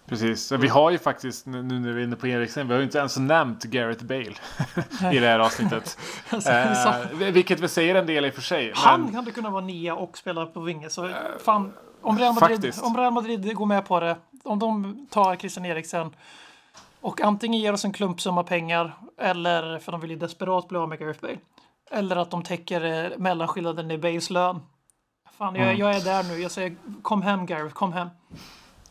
Precis, vi har ju faktiskt nu när vi är inne på Eriksen, vi har ju inte ens nämnt Gareth Bale i det här avsnittet. alltså, eh, vilket väl säger en del i och för sig. Han men... hade kunnat vara nia och spela på vinge. Så fan, om Real, Madrid, om Real Madrid går med på det, om de tar Christian Eriksen och antingen ger oss en klumpsumma pengar eller, för de vill ju desperat bli av med Gareth Bale, eller att de täcker eh, mellanskillnaden i Bales lön. Fan, jag, mm. jag är där nu. Jag säger kom hem Gareth, kom hem.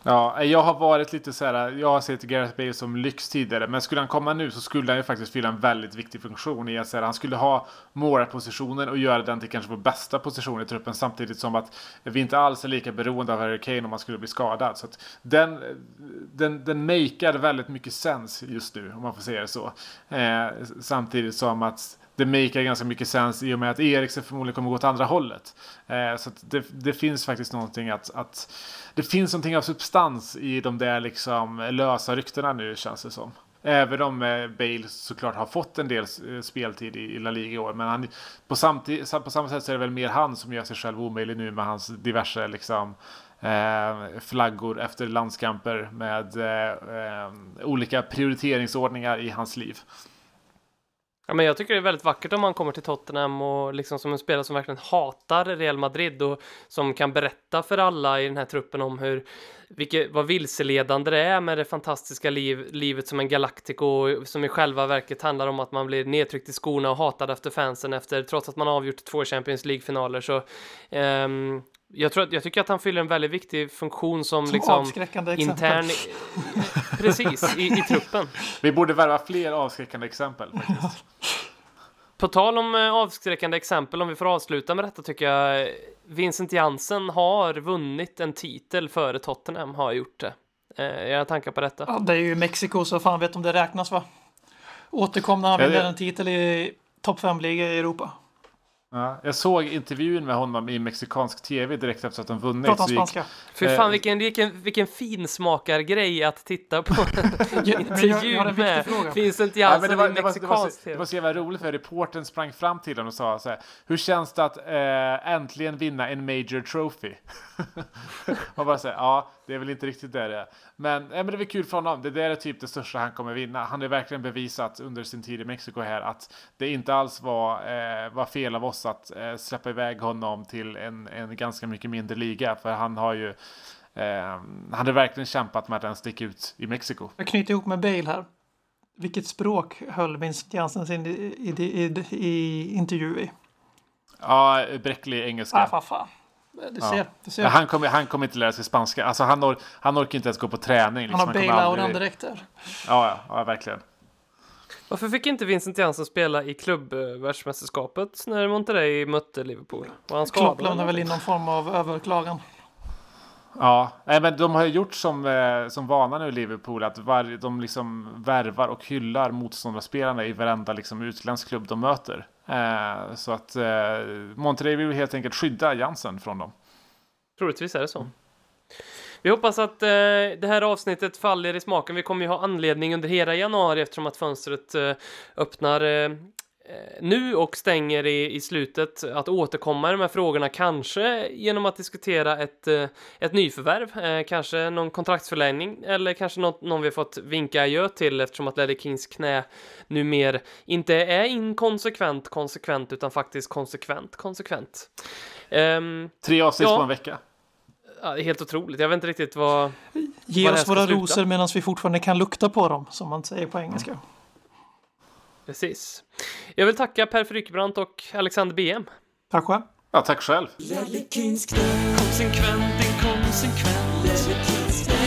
Ja, jag har varit lite så här. Jag har sett Gareth Bale som lyx tidigare. Men skulle han komma nu så skulle han ju faktiskt fylla en väldigt viktig funktion i att säga, han skulle ha målpositionen och göra den till kanske vår bästa position i truppen. Samtidigt som att vi inte alls är lika beroende av Harry Kane om han skulle bli skadad. Så att den, den, den makear väldigt mycket sens just nu om man får säga det så. Eh, samtidigt som att det makar ganska mycket sens i och med att Eriksen förmodligen kommer gå åt andra hållet. Eh, så det, det, finns faktiskt någonting att, att, Det finns någonting av substans i de där liksom lösa ryktena nu känns det som. Även om eh, Bale såklart har fått en del eh, speltid i, i La Liga i år. Men han, på, samtid, på samma sätt så är det väl mer han som gör sig själv omöjlig nu med hans diverse liksom eh, flaggor efter landskamper med eh, eh olika prioriteringsordningar i hans liv. Ja, men jag tycker det är väldigt vackert om man kommer till Tottenham och liksom som en spelare som verkligen hatar Real Madrid och som kan berätta för alla i den här truppen om hur vilket, vad vilseledande det är med det fantastiska liv, livet som en Galactico som i själva verket handlar om att man blir nedtryckt i skorna och hatad efter fansen efter trots att man avgjort två Champions League-finaler. Så um, jag, tror, jag tycker att han fyller en väldigt viktig funktion som, som liksom avskräckande intern... Precis, i, i truppen. Vi borde värva fler avskräckande exempel faktiskt. På tal om eh, avskräckande exempel, om vi får avsluta med detta tycker jag Vincent Jansen har vunnit en titel före Tottenham, har gjort det. Eh, jag har tankar på detta. Ja, det är ju Mexiko, så fan vet om det räknas va? Återkom när han vinner en titel i topp 5-liga i Europa. Ja, jag såg intervjun med honom i mexikansk tv direkt efter att de vunnit. Prata spanska. För fan vilken, vilken, vilken finsmakargrej att titta på intervju med Vincent Jansen ja, i mexikansk tv. Det var så jävla roligt för reporten sprang fram till honom och sa så här. Hur känns det att äh, äntligen vinna en major trophy? Man bara säger ja, det är väl inte riktigt det det är. Men, äh, men det är väl kul för honom. Det där är typ det största han kommer vinna. Han har verkligen bevisat under sin tid i Mexiko här att det inte alls var, eh, var fel av oss att eh, släppa iväg honom till en, en ganska mycket mindre liga. För han har ju eh, han har verkligen kämpat med att den sticker ut i Mexiko. Jag knyter ihop med Bale här. Vilket språk höll Vincent Jansen sin i, i, i, i intervju i? Ja, bräcklig engelska. Ah, fa, fa. Du ser, ja. du ser. Han, kommer, han kommer inte lära sig spanska. Alltså han, or, han orkar inte ens gå på träning. Liksom. Han har Bale-auran aldrig... direkt där. Ja, ja, ja, verkligen. Varför fick inte Vincent Jansson spela i klubbvärldsmästerskapet när Monterrey mötte Liverpool? Var han skadad? Klopp lämnade väl in någon form av överklagan. Ja, men de har gjort som, eh, som vana nu i Liverpool att var, de liksom värvar och hyllar motståndarspelarna i varenda liksom utländsk klubb de möter. Eh, så att eh, Monterrey vill helt enkelt skydda Jansen från dem. Troligtvis är det så. Vi hoppas att eh, det här avsnittet faller i smaken. Vi kommer ju ha anledning under hela januari eftersom att fönstret eh, öppnar eh, Eh, nu och stänger i, i slutet att återkomma i de här frågorna, kanske genom att diskutera ett, eh, ett nyförvärv, eh, kanske någon kontraktsförlängning eller kanske något, någon vi fått vinka adjö till eftersom att Ledley Kings knä numera inte är inkonsekvent konsekvent utan faktiskt konsekvent konsekvent. Um, Tre avsnitt ja, på en vecka. Ja, helt otroligt. Jag vet inte riktigt vad... Ge vad oss våra sluta. rosor medan vi fortfarande kan lukta på dem, som man säger på engelska. Precis. Jag vill tacka Per Frykebrant och Alexander BM. Tack själv. Ja, tack själv. Konsekvent, inkonsekvent.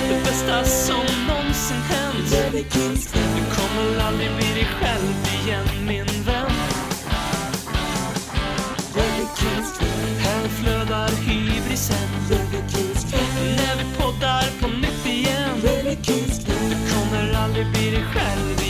Det bästa som någonsin hänt. Du kommer aldrig bli dig själv igen, min vän. Här flödar hybrisen. friend.